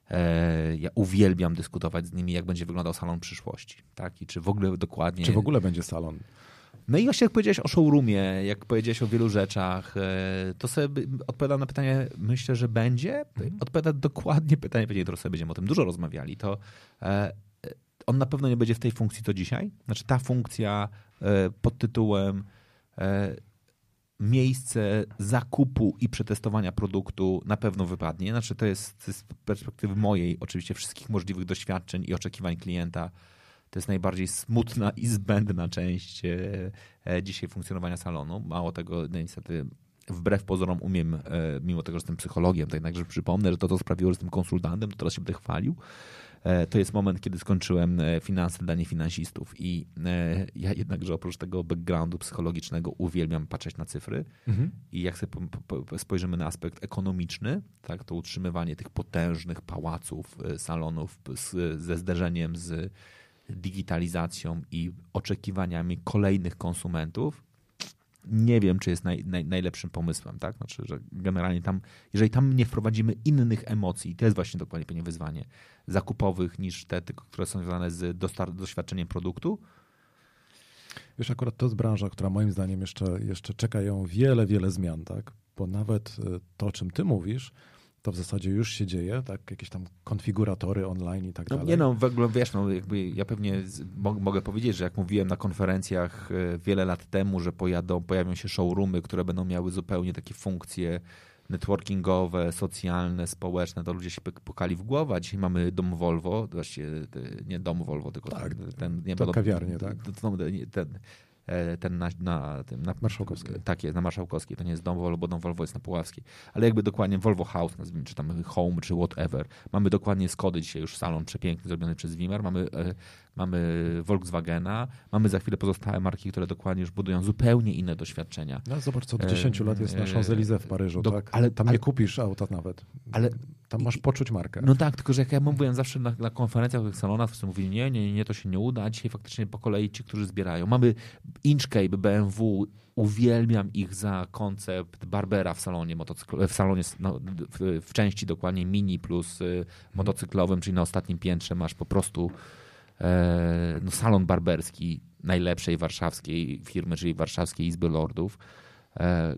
e, ja uwielbiam dyskutować z nimi, jak będzie wyglądał salon przyszłości. Tak? I czy w ogóle dokładnie... Czy w ogóle będzie salon? No i właśnie jak powiedziałeś o showroomie, jak powiedziałeś o wielu rzeczach, e, to sobie odpowiadam na pytanie, myślę, że będzie. Mhm. Odpowiada dokładnie pytanie, pewnie to sobie będziemy o tym dużo rozmawiali, to e, on na pewno nie będzie w tej funkcji co dzisiaj. Znaczy ta funkcja e, pod tytułem miejsce zakupu i przetestowania produktu na pewno wypadnie. Znaczy to jest z perspektywy mojej, oczywiście wszystkich możliwych doświadczeń i oczekiwań klienta, to jest najbardziej smutna i zbędna część e, e, dzisiaj funkcjonowania salonu. Mało tego, no niestety wbrew pozorom umiem, e, mimo tego, że jestem psychologiem, to jednakże przypomnę, że to, co sprawiło, że jestem konsultantem, to teraz się będę chwalił. To jest moment, kiedy skończyłem finanse dla niefinansistów i ja jednakże oprócz tego backgroundu psychologicznego uwielbiam patrzeć na cyfry mhm. i jak sobie spojrzymy na aspekt ekonomiczny, tak, to utrzymywanie tych potężnych pałaców, salonów z, ze zderzeniem z digitalizacją i oczekiwaniami kolejnych konsumentów, nie wiem, czy jest naj, naj, najlepszym pomysłem, tak? Znaczy, że generalnie tam, jeżeli tam nie wprowadzimy innych emocji, to jest właśnie dokładnie pewnie wyzwanie zakupowych niż te, które są związane z doświadczeniem produktu. Wiesz, akurat to jest branża, która moim zdaniem jeszcze, jeszcze czeka ją wiele, wiele zmian, tak? Bo nawet e, to, czym ty mówisz, to w zasadzie już się dzieje, tak? Jakieś tam konfiguratory online i tak no, dalej. Nie no, w ogóle wiesz, no, jakby ja pewnie z, mo, mogę powiedzieć, że jak mówiłem na konferencjach e, wiele lat temu, że pojadą, pojawią się showroomy, które będą miały zupełnie takie funkcje networkingowe, socjalne, społeczne, to ludzie się pukali w głowę. A dzisiaj mamy dom Volvo, właściwie nie dom Volvo, tylko tak, ten, ten nie to kawiarnię, tak? Ten, ten, E, ten na, na, tym, na Marszałkowskiej. Tak jest, na Marszałkowskiej. To nie jest dom Volvo, bo dom Volvo jest na Puławskiej. Ale jakby dokładnie Volvo House, nazwijmy, czy tam Home, czy whatever. Mamy dokładnie Skody dzisiaj już salon przepiękny, zrobiony przez Wimar. Mamy, e, mamy Volkswagena. Mamy za chwilę pozostałe marki, które dokładnie już budują zupełnie inne doświadczenia. No zobacz, co od 10 e, lat jest na Champs-Élysées w Paryżu, do, tak? Ale, tam ale, nie kupisz auta nawet. Ale tam masz poczuć markę. No tak, tylko że jak ja mówiłem zawsze na, na konferencjach, w salonach, wszyscy mówili, nie, nie, nie, to się nie uda, a dzisiaj faktycznie po kolei ci, którzy zbierają. Mamy Inchcape, BMW, uwielbiam ich za koncept Barbera w salonie motocykl, w salonie, no, w, w, części dokładnie mini plus y, motocyklowym, czyli na ostatnim piętrze masz po prostu e, no, salon barberski najlepszej warszawskiej firmy, czyli Warszawskiej Izby Lordów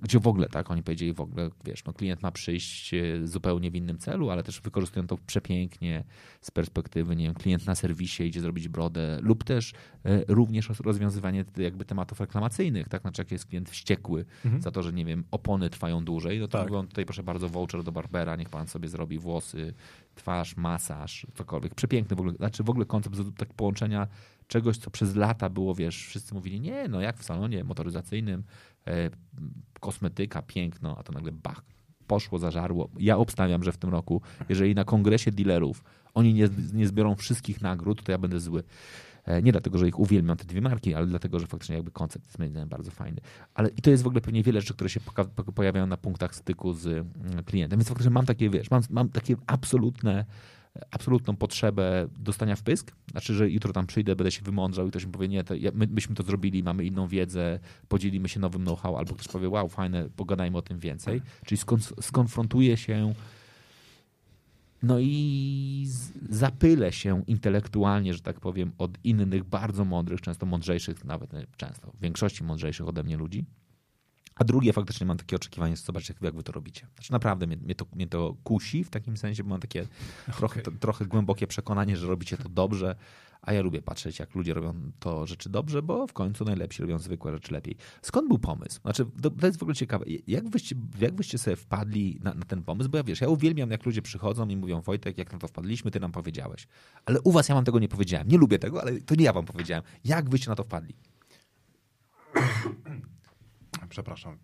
gdzie w ogóle, tak, oni powiedzieli w ogóle, wiesz, no klient ma przyjść e, zupełnie w innym celu, ale też wykorzystują to przepięknie z perspektywy, nie wiem, klient na serwisie idzie zrobić brodę lub też e, również rozwiązywanie jakby tematów reklamacyjnych, tak, znaczy jak jest klient wściekły mhm. za to, że nie wiem, opony trwają dłużej, no to tak. mówią tutaj proszę bardzo voucher do Barbera, niech pan sobie zrobi włosy, twarz, masaż, cokolwiek. Przepiękny w ogóle, znaczy w ogóle koncept tak połączenia czegoś, co przez lata było, wiesz, wszyscy mówili, nie, no jak w salonie motoryzacyjnym, e, kosmetyka, piękno, a to nagle bach, poszło, zażarło. Ja obstawiam, że w tym roku, jeżeli na kongresie dealerów oni nie, nie zbiorą wszystkich nagród, to ja będę zły. E, nie dlatego, że ich uwielbiam te dwie marki, ale dlatego, że faktycznie jakby koncept jest bardzo fajny. Ale i to jest w ogóle pewnie wiele rzeczy, które się pojawiają na punktach styku z mm, klientem. Więc faktycznie mam takie, wiesz, mam, mam takie absolutne absolutną potrzebę dostania w pysk. Znaczy, że jutro tam przyjdę, będę się wymądrzał i ktoś mi powie, nie, to my, myśmy to zrobili, mamy inną wiedzę, podzielimy się nowym know-how, albo ktoś powie, wow, fajne, pogadajmy o tym więcej. Czyli skon- skonfrontuje się no i zapylę się intelektualnie, że tak powiem, od innych, bardzo mądrych, często mądrzejszych, nawet często w większości mądrzejszych ode mnie ludzi. A drugie, faktycznie mam takie oczekiwanie, zobaczcie, jak wy to robicie. Znaczy naprawdę mnie, mnie, to, mnie to kusi w takim sensie, bo mam takie okay. trochę, to, trochę głębokie przekonanie, że robicie to dobrze, a ja lubię patrzeć, jak ludzie robią to rzeczy dobrze, bo w końcu najlepsi robią zwykłe rzeczy lepiej. Skąd był pomysł? Znaczy, to jest w ogóle ciekawe. Jak wyście, jak wyście sobie wpadli na, na, ten pomysł? Bo ja wiesz, ja uwielbiam, jak ludzie przychodzą i mówią, Wojtek, jak na to wpadliśmy, ty nam powiedziałeś. Ale u was ja wam tego nie powiedziałem. Nie lubię tego, ale to nie ja wam powiedziałem. Jak wyście na to wpadli? Przepraszam.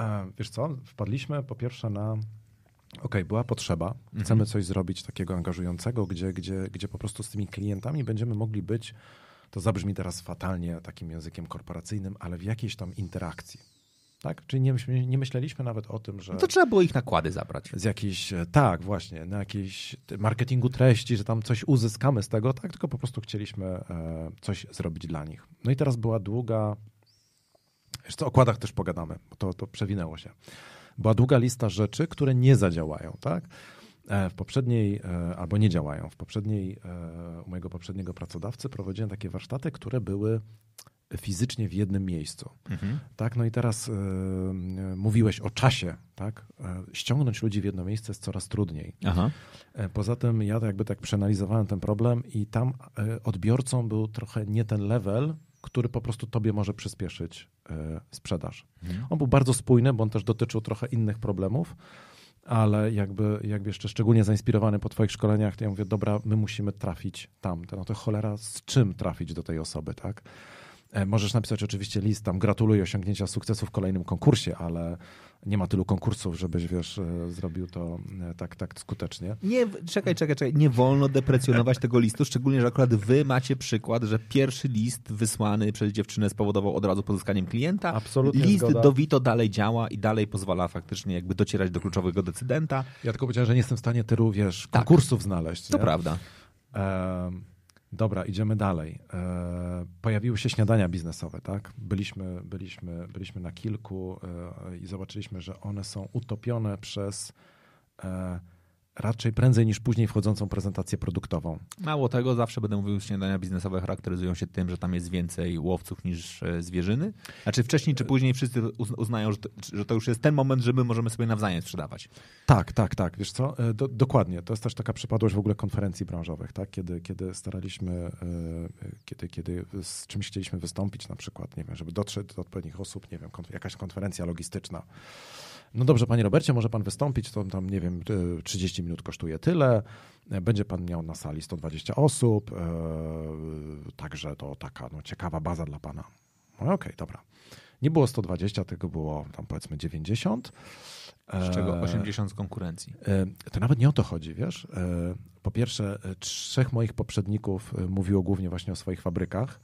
E, wiesz co, wpadliśmy po pierwsze na Okej, okay, była potrzeba. Chcemy mhm. coś zrobić takiego angażującego, gdzie, gdzie, gdzie po prostu z tymi klientami będziemy mogli być, to zabrzmi teraz fatalnie takim językiem korporacyjnym, ale w jakiejś tam interakcji. Tak? Czyli nie, nie myśleliśmy nawet o tym, że. No to trzeba było ich nakłady zabrać. Z jakiejś, e, tak, właśnie, na jakiejś marketingu treści, że tam coś uzyskamy z tego, tak, tylko po prostu chcieliśmy e, coś zrobić dla nich. No i teraz była długa jeszcze o okładach też pogadamy, bo to, to przewinęło się. Była długa lista rzeczy, które nie zadziałają, tak? E, w poprzedniej, e, albo nie działają. W poprzedniej, e, u mojego poprzedniego pracodawcy prowadziłem takie warsztaty, które były fizycznie w jednym miejscu. Mhm. Tak, no i teraz y, mówiłeś o czasie, tak? Ściągnąć ludzi w jedno miejsce jest coraz trudniej. Aha. Poza tym ja jakby tak przeanalizowałem ten problem i tam odbiorcą był trochę nie ten level, który po prostu tobie może przyspieszyć e, sprzedaż. Mhm. On był bardzo spójny, bo on też dotyczył trochę innych problemów, ale jakby, jakby jeszcze szczególnie zainspirowany po twoich szkoleniach, to ja mówię, dobra, my musimy trafić tam. No to cholera, z czym trafić do tej osoby, tak? E, możesz napisać oczywiście list, tam gratuluję osiągnięcia sukcesu w kolejnym konkursie, ale nie ma tylu konkursów, żebyś, wiesz, e, zrobił to e, tak, tak skutecznie. Nie, czekaj, czekaj, czekaj. Nie wolno deprecjonować tego listu, szczególnie, że akurat wy macie przykład, że pierwszy list wysłany przez dziewczynę spowodował od razu pozyskaniem klienta. Absolutnie List zgoda. do Vito dalej działa i dalej pozwala faktycznie jakby docierać do kluczowego decydenta. Ja tylko powiedziałem, że nie jestem w stanie tylu, wiesz, tak. konkursów tak. znaleźć. To nie? prawda. Um, Dobra, idziemy dalej. E, pojawiły się śniadania biznesowe, tak? Byliśmy, byliśmy, byliśmy na kilku e, i zobaczyliśmy, że one są utopione przez e, raczej prędzej niż później wchodzącą prezentację produktową. Mało tego, zawsze będę mówił, śniadania biznesowe charakteryzują się tym, że tam jest więcej łowców niż e, zwierzyny. Znaczy wcześniej czy później wszyscy uznają, że to, że to już jest ten moment, że my możemy sobie nawzajem sprzedawać. Tak, tak, tak. Wiesz co, e, do, dokładnie. To jest też taka przypadłość w ogóle konferencji branżowych, tak? kiedy, kiedy staraliśmy, e, kiedy, kiedy z czymś chcieliśmy wystąpić na przykład, nie wiem, żeby dotrzeć do odpowiednich osób, nie wiem, jakaś konferencja logistyczna. No dobrze, panie Robercie, może pan wystąpić, to tam, nie wiem, 30 minut kosztuje tyle, będzie pan miał na sali 120 osób, e, także to taka no, ciekawa baza dla pana. No okej, okay, dobra. Nie było 120, tylko było tam powiedzmy 90. Z czego 80 z konkurencji. E, to nawet nie o to chodzi, wiesz. E, po pierwsze, trzech moich poprzedników mówiło głównie właśnie o swoich fabrykach.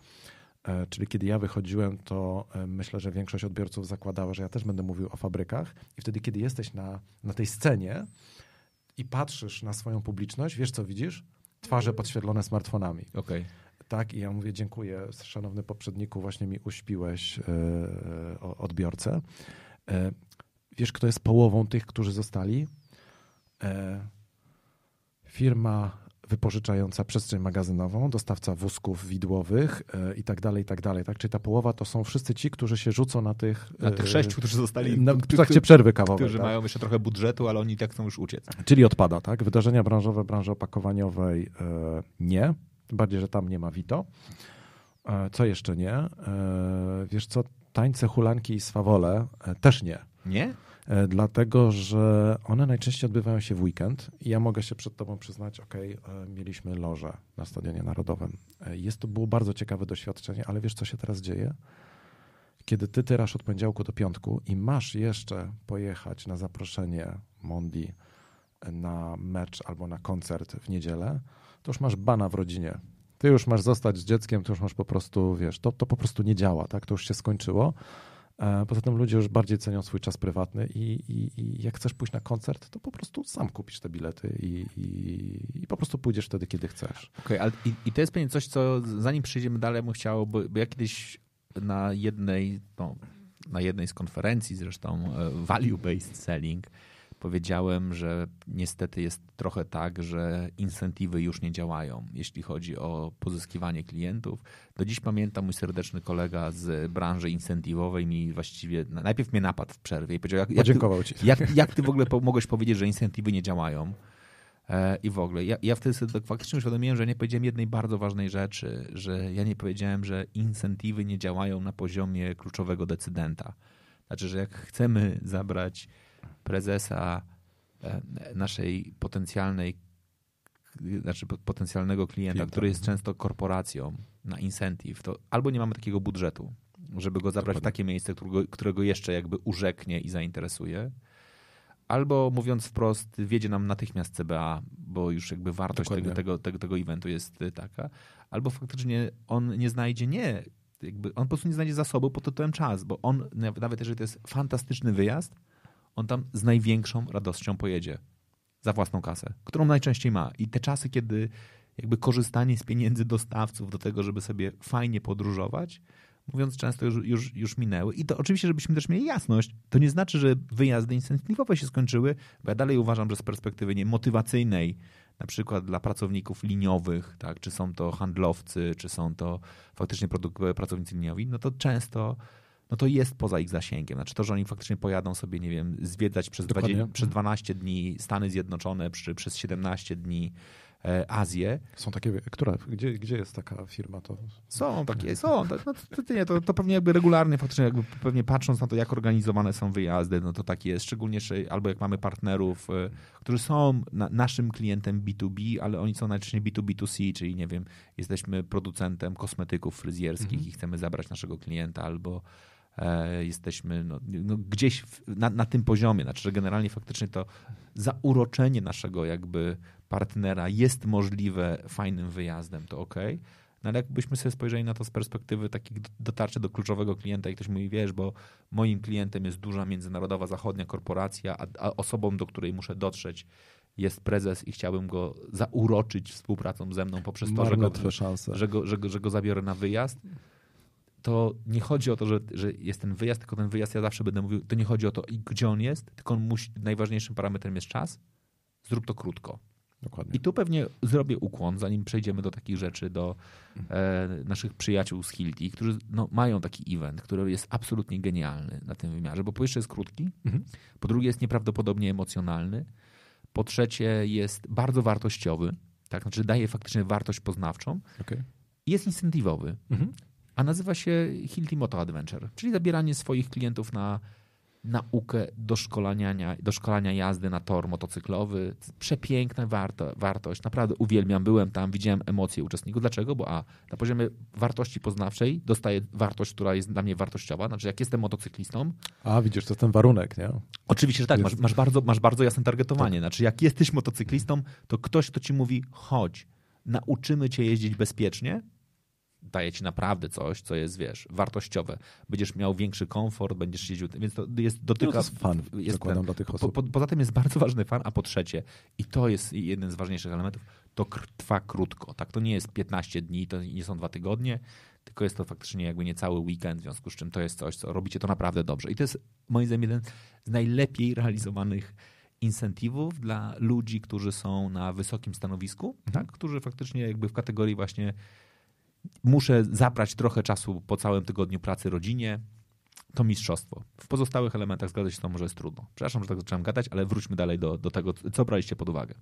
E, czyli kiedy ja wychodziłem, to e, myślę, że większość odbiorców zakładała, że ja też będę mówił o fabrykach. I wtedy, kiedy jesteś na, na tej scenie i patrzysz na swoją publiczność, wiesz co widzisz? Twarze podświetlone smartfonami. Okay. Tak, i ja mówię, dziękuję, szanowny poprzedniku, właśnie mi uśpiłeś yy, odbiorcę. Yy, wiesz, kto jest połową tych, którzy zostali? Yy, firma wypożyczająca przestrzeń magazynową, dostawca wózków widłowych e, i tak dalej, i tak dalej. Tak? Czyli ta połowa to są wszyscy ci, którzy się rzucą na tych... Na tych e, sześciu, którzy zostali... Na, w trakcie przerwy kawowej. Którzy tak? mają jeszcze trochę budżetu, ale oni tak chcą już uciec. Czyli odpada, tak? Wydarzenia branżowe, branży opakowaniowej e, nie. Tym bardziej, że tam nie ma Vito. Co jeszcze nie? Wiesz co? Tańce, hulanki i swawole też nie. Nie? E, dlatego że one najczęściej odbywają się w weekend i ja mogę się przed tobą przyznać, ok, e, mieliśmy loże na Stadionie Narodowym. E, jest to było bardzo ciekawe doświadczenie, ale wiesz, co się teraz dzieje? Kiedy ty tyrasz od poniedziałku do piątku i masz jeszcze pojechać na zaproszenie Mondi na mecz albo na koncert w niedzielę, to już masz bana w rodzinie. Ty już masz zostać z dzieckiem, to już masz po prostu, wiesz, to, to po prostu nie działa, tak? To już się skończyło. E, poza tym ludzie już bardziej cenią swój czas prywatny i, i, i jak chcesz pójść na koncert, to po prostu sam kupisz te bilety i, i po prostu pójdziesz wtedy, kiedy chcesz. Okej, okay, i, i to jest pewnie coś, co zanim przejdziemy dalej, bym chciał, bo, bo ja kiedyś na jednej, no, na jednej z konferencji zresztą e, value-based selling powiedziałem, że niestety jest trochę tak, że incentywy już nie działają, jeśli chodzi o pozyskiwanie klientów. Do dziś pamiętam mój serdeczny kolega z branży incentywowej mi właściwie najpierw mnie napadł w przerwie i powiedział, jak, jak, ty. Jak, jak ty w ogóle mogłeś powiedzieć, że incentywy nie działają? E, I w ogóle. Ja, ja wtedy sobie faktycznie uświadomiłem, że nie powiedziałem jednej bardzo ważnej rzeczy, że ja nie powiedziałem, że incentywy nie działają na poziomie kluczowego decydenta. Znaczy, że jak chcemy zabrać prezesa e, naszej potencjalnej, znaczy potencjalnego klienta, klienta. który jest często korporacją na incentive, to albo nie mamy takiego budżetu, żeby go zabrać Dokładnie. w takie miejsce, którego, którego jeszcze jakby urzeknie i zainteresuje, albo mówiąc wprost, wiedzie nam natychmiast CBA, bo już jakby wartość tego, tego, tego, tego eventu jest taka, albo faktycznie on nie znajdzie nie, jakby on po prostu nie znajdzie zasobu pod tytułem czas, bo on, nawet jeżeli to jest fantastyczny wyjazd, on tam z największą radością pojedzie za własną kasę, którą najczęściej ma. I te czasy, kiedy jakby korzystanie z pieniędzy dostawców do tego, żeby sobie fajnie podróżować, mówiąc często, już, już, już minęły. I to oczywiście, żebyśmy też mieli jasność, to nie znaczy, że wyjazdy incentywowe się skończyły, bo ja dalej uważam, że z perspektywy nie motywacyjnej, na przykład dla pracowników liniowych, tak, czy są to handlowcy, czy są to faktycznie pracownicy liniowi, no to często no to jest poza ich zasięgiem. Znaczy to, że oni faktycznie pojadą sobie, nie wiem, zwiedzać przez, 20, przez 12 dni Stany Zjednoczone, przy, przez 17 dni e, Azję. Są takie, która, gdzie, gdzie jest taka firma? To... Są takie, są. To, no, to, nie, to, to pewnie jakby regularnie, faktycznie jakby pewnie patrząc na to, jak organizowane są wyjazdy, no to tak jest. Szczególnie, albo jak mamy partnerów, e, którzy są na, naszym klientem B2B, ale oni są najczęściej B2B2C, czyli nie wiem, jesteśmy producentem kosmetyków fryzjerskich mhm. i chcemy zabrać naszego klienta, albo jesteśmy no, no gdzieś na, na, tym poziomie. Znaczy, że generalnie faktycznie to zauroczenie naszego jakby partnera jest możliwe fajnym wyjazdem, to ok. No ale jakbyśmy sobie spojrzeli na to z perspektywy takich dotarcia do kluczowego klienta i ktoś mówi, wiesz, bo moim klientem jest duża międzynarodowa zachodnia korporacja, a, a osobą, do której muszę dotrzeć jest prezes i chciałbym go zauroczyć współpracą ze mną poprzez to, że go, że, go, że, go, że go zabiorę na wyjazd, to nie chodzi o to, że, że jest ten wyjazd, tylko ten wyjazd ja zawsze będę mówił, to nie chodzi o to, gdzie on jest, tylko on musi, najważniejszym parametrem jest czas, zrób to krótko. Dokładnie. I tu pewnie zrobię ukłon, zanim przejdziemy do takich rzeczy, do e, naszych przyjaciół z Hilti, którzy no, mają taki event, który jest absolutnie genialny na tym wymiarze, bo po pierwsze jest krótki, Mhm. po drugie jest nieprawdopodobnie emocjonalny, po trzecie jest bardzo wartościowy, tak, znaczy daje faktycznie wartość poznawczą Okej. i jest incentywowy, Mhm. A nazywa się Hilti Moto Adventure, czyli zabieranie swoich klientów na naukę doszkolania, doszkolania jazdy na tor motocyklowy. Przepiękna warto, wartość. Naprawdę uwielbiam. Byłem tam, widziałem emocje uczestników. Dlaczego? Bo a, na poziomie wartości poznawczej dostaję wartość, która jest dla mnie wartościowa. Znaczy, jak jestem motocyklistą, A widzisz, to jest ten warunek, nie? Oczywiście, że tak, masz, masz, bardzo, masz bardzo jasne targetowanie. Znaczy, jak jesteś motocyklistą, to ktoś, kto ci mówi, chodź, nauczymy cię jeździć bezpiecznie, daje ci naprawdę coś, co jest, wiesz, wartościowe. Będziesz miał większy komfort, będziesz jeździł, więc to jest, dotyka... No to jest fan, zakładam, ten- dla tych po, osób. po, poza tym jest bardzo ważny fan, a po trzecie, i to jest jeden z ważniejszych elementów, to trwa krótko. Tak, to nie jest 15 dni, to nie są dwa tygodnie, tylko jest to faktycznie jakby nie cały weekend, w związku z czym to jest coś, co robicie to naprawdę dobrze. I to jest moim zdaniem jeden z najlepiej realizowanych incentywów dla ludzi, którzy są na wysokim stanowisku, tak? którzy faktycznie jakby w kategorii właśnie muszę zabrać trochę czasu po całym tygodniu pracy rodzinie, to mistrzostwo. W pozostałych elementach zgadza się to, może jest trudno. Przepraszam, że tak zacząłem gadać, ale wróćmy dalej do, do tego, co braliście pod uwagę.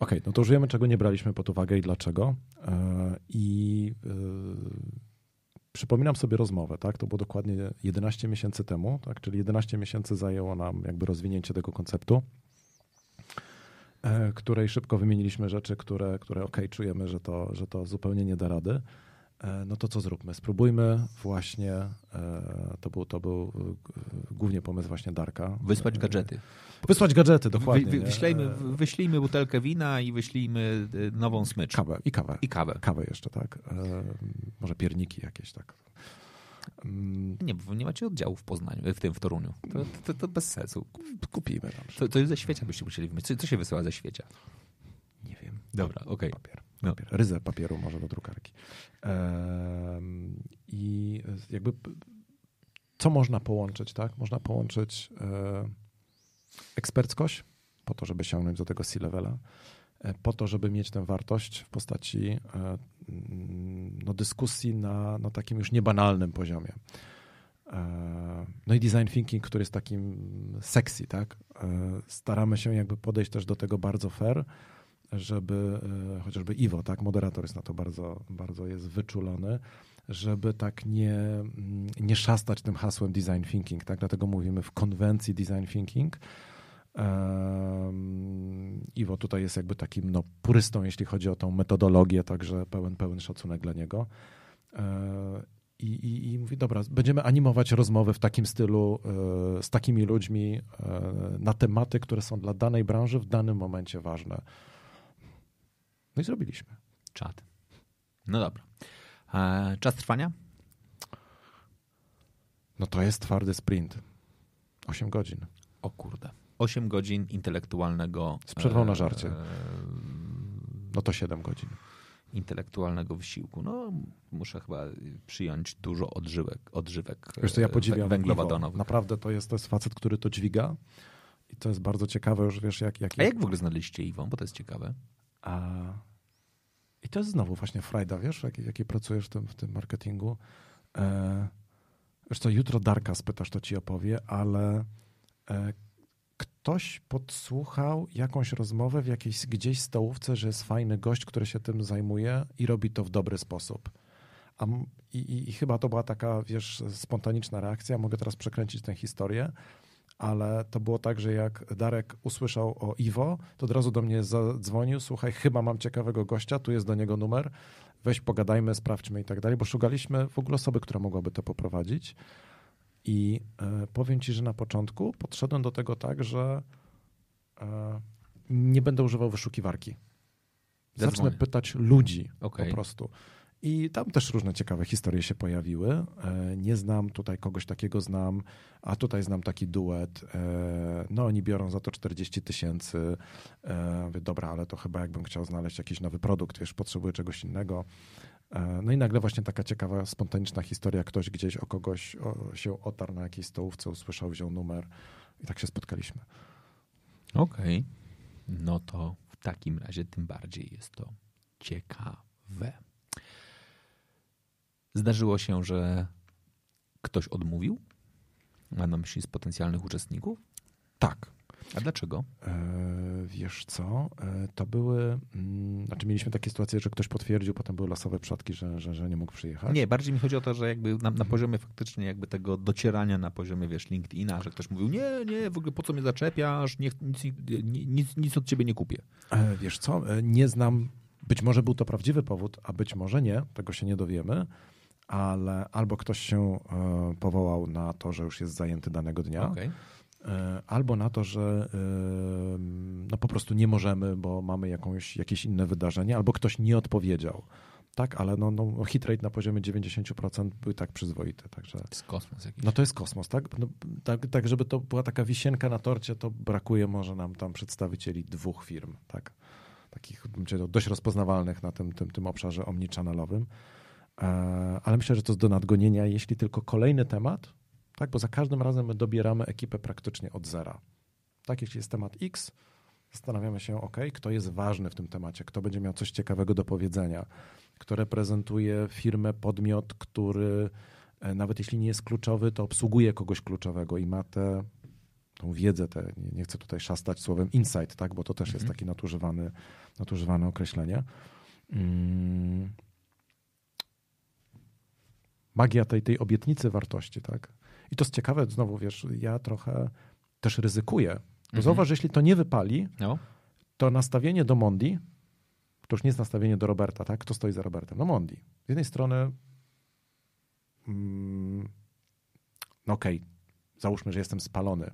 Okej, no to już wiemy, czego nie braliśmy pod uwagę i dlaczego. E, I e, przypominam sobie rozmowę, tak? To było dokładnie 11 miesięcy temu, tak? Czyli 11 miesięcy zajęło nam jakby rozwinięcie tego konceptu, której szybko wymieniliśmy rzeczy, które, które okej, czujemy, że to, że to zupełnie nie da rady. E, No to co zróbmy? Spróbujmy właśnie, e, to był, to był e, głównie pomysł właśnie Darka. Wysłać E, gadżety. Wysłać gadżety, dokładnie. Wy, wy, nie? wyślijmy, E, butelkę wina i wyślijmy nową smycz. Kawę i kawę. I kawę. Kawę jeszcze, tak. E, może pierniki jakieś, tak. Mm, Nie, bo nie macie oddziału w Poznaniu, w tym w Toruniu. To, to, to bez sensu. Kupimy. To, to ze świecia byście musieli wymyślić. Co, co się wysyła ze świecia? Nie wiem. Dobra, okej. Papier. No. papier. Ryzę papieru może do drukarki. I jakby co można połączyć, tak? Można połączyć e, eksperckość po to, żeby sięgnąć do tego C-levela, po to, żeby mieć tę wartość w postaci e, mm, no, dyskusji na no, takim już niebanalnym poziomie. E, No i design thinking, który jest takim sexy, tak? E, Staramy się jakby podejść też do tego bardzo fair, żeby e, chociażby Iwo, tak, moderator jest na to bardzo, bardzo jest wyczulony, żeby tak nie, mm, nie szastać tym hasłem design thinking, tak, dlatego mówimy w konwencji design thinking. Iwo tutaj jest jakby takim no, purystą, jeśli chodzi o tą metodologię, także pełen, pełen szacunek dla niego. E, I, i, I mówi, dobra, będziemy animować rozmowy w takim stylu e, z takimi ludźmi e, na tematy, które są dla danej branży w danym momencie ważne. No i zrobiliśmy. Czad. No dobra. E, czas trwania? No to jest twardy sprint. 8 godzin. O kurde. 8 godzin intelektualnego. Z przerwą na żarcie. e, No to 7 godzin. intelektualnego wysiłku. No, muszę chyba przyjąć dużo odżywek, odżywek Wiesz co, ja e, podziwiam Iwo. węglowodanowych. Naprawdę to jest, to jest facet, który to dźwiga i to jest bardzo ciekawe już, wiesz, jak... jak, A jak w ogóle znaleźliście Iwą? Bo to jest ciekawe. A... I to jest znowu właśnie frajda, wiesz, w jakiej, jakiej pracujesz w tym, w tym marketingu. E... Wiesz co, jutro Darka spytasz, to ci opowie, ale e... ktoś podsłuchał jakąś rozmowę w jakiejś gdzieś stołówce, że jest fajny gość, który się tym zajmuje i robi to w dobry sposób. A, i, i, I chyba to była taka, wiesz, spontaniczna reakcja. Mogę teraz przekręcić tę historię, ale to było tak, że jak Darek usłyszał o Iwo, to od razu do mnie zadzwonił, słuchaj, chyba mam ciekawego gościa, tu jest do niego numer, weź pogadajmy, sprawdźmy i tak dalej, bo szukaliśmy w ogóle osoby, która mogłaby to poprowadzić. I e, powiem ci, że na początku podszedłem do tego tak, że e, nie będę używał wyszukiwarki. Zacznę Zadzwonię. pytać ludzi Okej. po prostu. I tam też różne ciekawe historie się pojawiły. E, Nie znam tutaj kogoś takiego znam, a tutaj znam taki duet. No oni biorą za to 40 tysięcy. Dobra, ale to chyba jakbym chciał znaleźć jakiś nowy produkt, wiesz, potrzebuję czegoś innego. E, No i nagle właśnie taka ciekawa, spontaniczna historia. Ktoś gdzieś o kogoś się otarł na jakiejś stołówce, usłyszał, wziął numer i tak się spotkaliśmy. Okej. No to w takim razie tym bardziej jest to ciekawe. Zdarzyło się, że ktoś odmówił? Mam na myśli z potencjalnych uczestników? Tak. A dlaczego? E, wiesz co, e, to były, mm, znaczy mieliśmy takie sytuacje, że ktoś potwierdził, potem były losowe przypadki, że, że, że nie mógł przyjechać. Nie, bardziej mi chodzi o to, że jakby na, na poziomie faktycznie jakby tego docierania na poziomie, wiesz, LinkedIna, że ktoś mówił, nie, nie, w ogóle po co mnie zaczepiasz, nie, nic, nic, nic od ciebie nie kupię. E, wiesz co, nie znam, być może był to prawdziwy powód, a być może nie, tego się nie dowiemy, ale albo ktoś się powołał na to, że już jest zajęty danego dnia, Okay. E, albo na to, że e, no po prostu nie możemy, bo mamy jakąś, jakieś inne wydarzenie, albo ktoś nie odpowiedział. Tak, ale no, no, hit rate na poziomie 90% był tak przyzwoity. Także, To jest kosmos jakiś. no to jest kosmos, tak? No, tak? Tak, żeby to była taka wisienka na torcie, to brakuje może nam tam przedstawicieli dwóch firm, tak? Takich dość rozpoznawalnych na tym, tym, tym obszarze omnichannelowym. E, Ale myślę, że to jest do nadgonienia, jeśli tylko kolejny temat, tak? Bo za każdym razem my dobieramy ekipę praktycznie od zera. Tak, jeśli jest temat X, zastanawiamy się, ok, kto jest ważny w tym temacie, kto będzie miał coś ciekawego do powiedzenia, kto reprezentuje firmę, podmiot, który e, nawet jeśli nie jest kluczowy, to obsługuje kogoś kluczowego i ma tę tą wiedzę, te, nie, chcę tutaj szastać słowem insight, tak, bo to też jest Mhm. takie nadużywane, nadużywane określenie. Mm. Magia tej, tej obietnicy wartości, tak? I to jest ciekawe, znowu wiesz, ja trochę też ryzykuję. Bo Mhm. zauważ, że jeśli to nie wypali, No. to nastawienie do Mondi, to już nie jest nastawienie do Roberta, tak? Kto stoi za Robertem? No Mondi. Z jednej strony, mm, no okej, załóżmy, że jestem spalony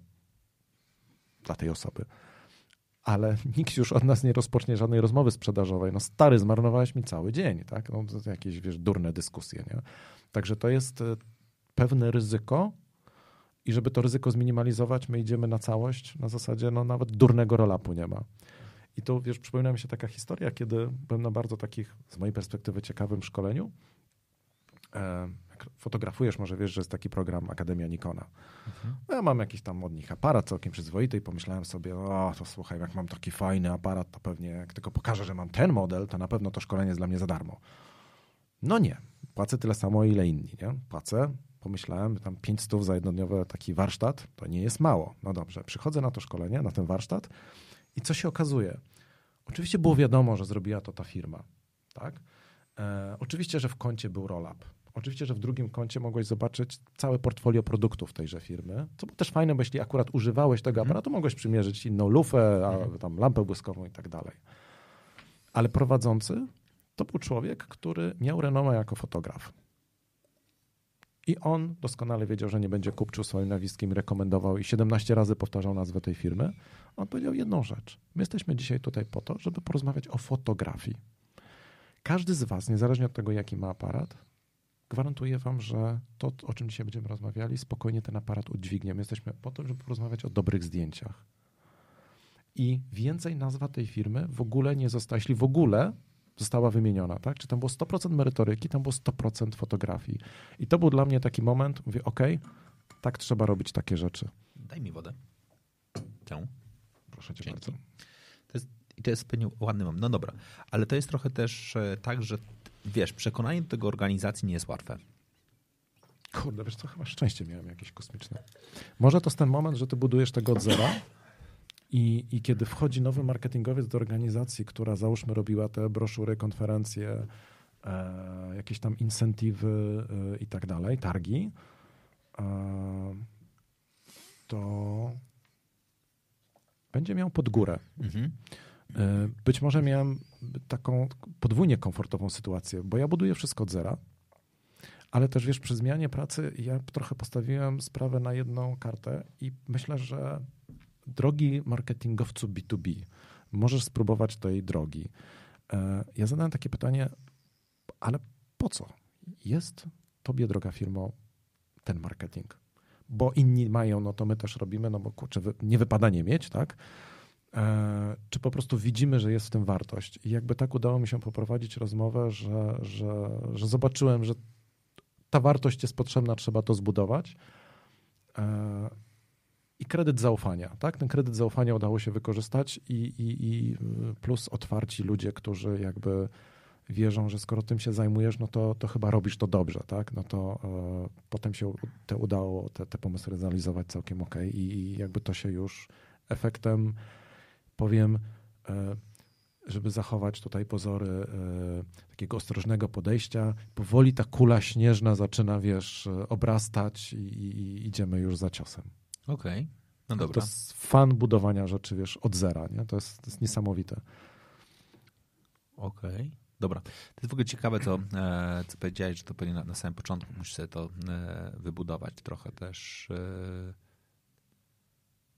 dla tej osoby, ale nikt już od nas nie rozpocznie żadnej rozmowy sprzedażowej. No stary, zmarnowałeś mi cały dzień, tak? No jakieś, wiesz, durne dyskusje, nie? Także to jest e, pewne ryzyko i żeby to ryzyko zminimalizować, my idziemy na całość, na zasadzie, no nawet durnego rolapu nie ma. I to, wiesz, przypomina mi się taka historia, kiedy byłem na bardzo takich, z mojej perspektywy, ciekawym szkoleniu. E, jak fotografujesz, może wiesz, że jest taki program Akademia Nikona. No ja mam jakiś tam od nich aparat całkiem przyzwoity i pomyślałem sobie, o, to słuchaj, jak mam taki fajny aparat, to pewnie jak tylko pokażę, że mam ten model, to na pewno to szkolenie jest dla mnie za darmo. No nie, płacę tyle samo, ile inni, nie? Płacę, pomyślałem, tam 500 za jednodniowy taki warsztat, to nie jest mało. No dobrze, przychodzę na to szkolenie, na ten warsztat i co się okazuje? Oczywiście było wiadomo, że zrobiła to ta firma, tak? E, oczywiście, że w koncie był roll-up. Oczywiście, że w drugim koncie mogłeś zobaczyć całe portfolio produktów tejże firmy, co było też fajne, bo jeśli akurat używałeś tego aparatu, mogłeś przymierzyć inną lufę, a, tam lampę błyskową i tak dalej. Ale prowadzący to był człowiek, który miał renomę jako fotograf. I on doskonale wiedział, że nie będzie kupczył swoim nazwiskiem, rekomendował i 17 razy powtarzał nazwę tej firmy. On powiedział jedną rzecz. My jesteśmy dzisiaj tutaj po to, żeby porozmawiać o fotografii. Każdy z Was, niezależnie od tego, jaki ma aparat, gwarantuję Wam, że to, o czym dzisiaj będziemy rozmawiali, spokojnie ten aparat udźwignie. My jesteśmy po to, żeby porozmawiać o dobrych zdjęciach. I więcej nazwa tej firmy w ogóle nie została, jeśli w ogóle została wymieniona, tak? Czy tam było 100% merytoryki, tam było 100% fotografii. I to był dla mnie taki moment, mówię, ok, tak trzeba robić takie rzeczy. Daj mi wodę. Cię. Proszę cię Dzięki. bardzo. To jest, I to jest pewnie ładny moment. No dobra, ale to jest trochę też e, tak, że wiesz, przekonanie do tego organizacji nie jest łatwe. Kurde, wiesz co, chyba szczęście miałem jakieś kosmiczne. Może to jest ten moment, że ty budujesz tego od zera i, i kiedy wchodzi nowy marketingowiec do organizacji, która załóżmy robiła te broszury, konferencje, e, jakieś tam incentywy e, i tak dalej, targi, e, to będzie miał pod górę. Mhm. E, Być może miałem taką podwójnie komfortową sytuację, bo ja buduję wszystko od zera, ale też wiesz, przy zmianie pracy ja trochę postawiłem sprawę na jedną kartę i myślę, że drogi marketingowcu B2B, możesz spróbować tej drogi. E, Ja zadałem takie pytanie, ale po co jest tobie, droga firmo, ten marketing? Bo inni mają, no to my też robimy, no bo kurczę, nie wypada nie mieć, tak? E, czy po prostu widzimy, że jest w tym wartość. I jakby tak udało mi się poprowadzić rozmowę, że, że, że zobaczyłem, że ta wartość jest potrzebna, trzeba to zbudować. I kredyt zaufania. Tak? Ten kredyt zaufania udało się wykorzystać i, i, i plus otwarci ludzie, którzy jakby wierzą, że skoro tym się zajmujesz, no to, to chyba robisz to dobrze, tak? No to e, potem się te udało te, te pomysły realizować całkiem ok i, i jakby to się już efektem, powiem, e, żeby zachować tutaj pozory e, takiego ostrożnego podejścia, powoli ta kula śnieżna zaczyna, wiesz, obrastać i, i idziemy już za ciosem. Okej, okay. no dobra. To jest fan budowania rzeczy, wiesz, od zera, nie? To jest, to jest niesamowite. Okej. Okay. Dobra. To jest w ogóle ciekawe, co, e, co powiedziałeś, że to pewnie na, na samym początku musisz sobie to e, wybudować trochę też e,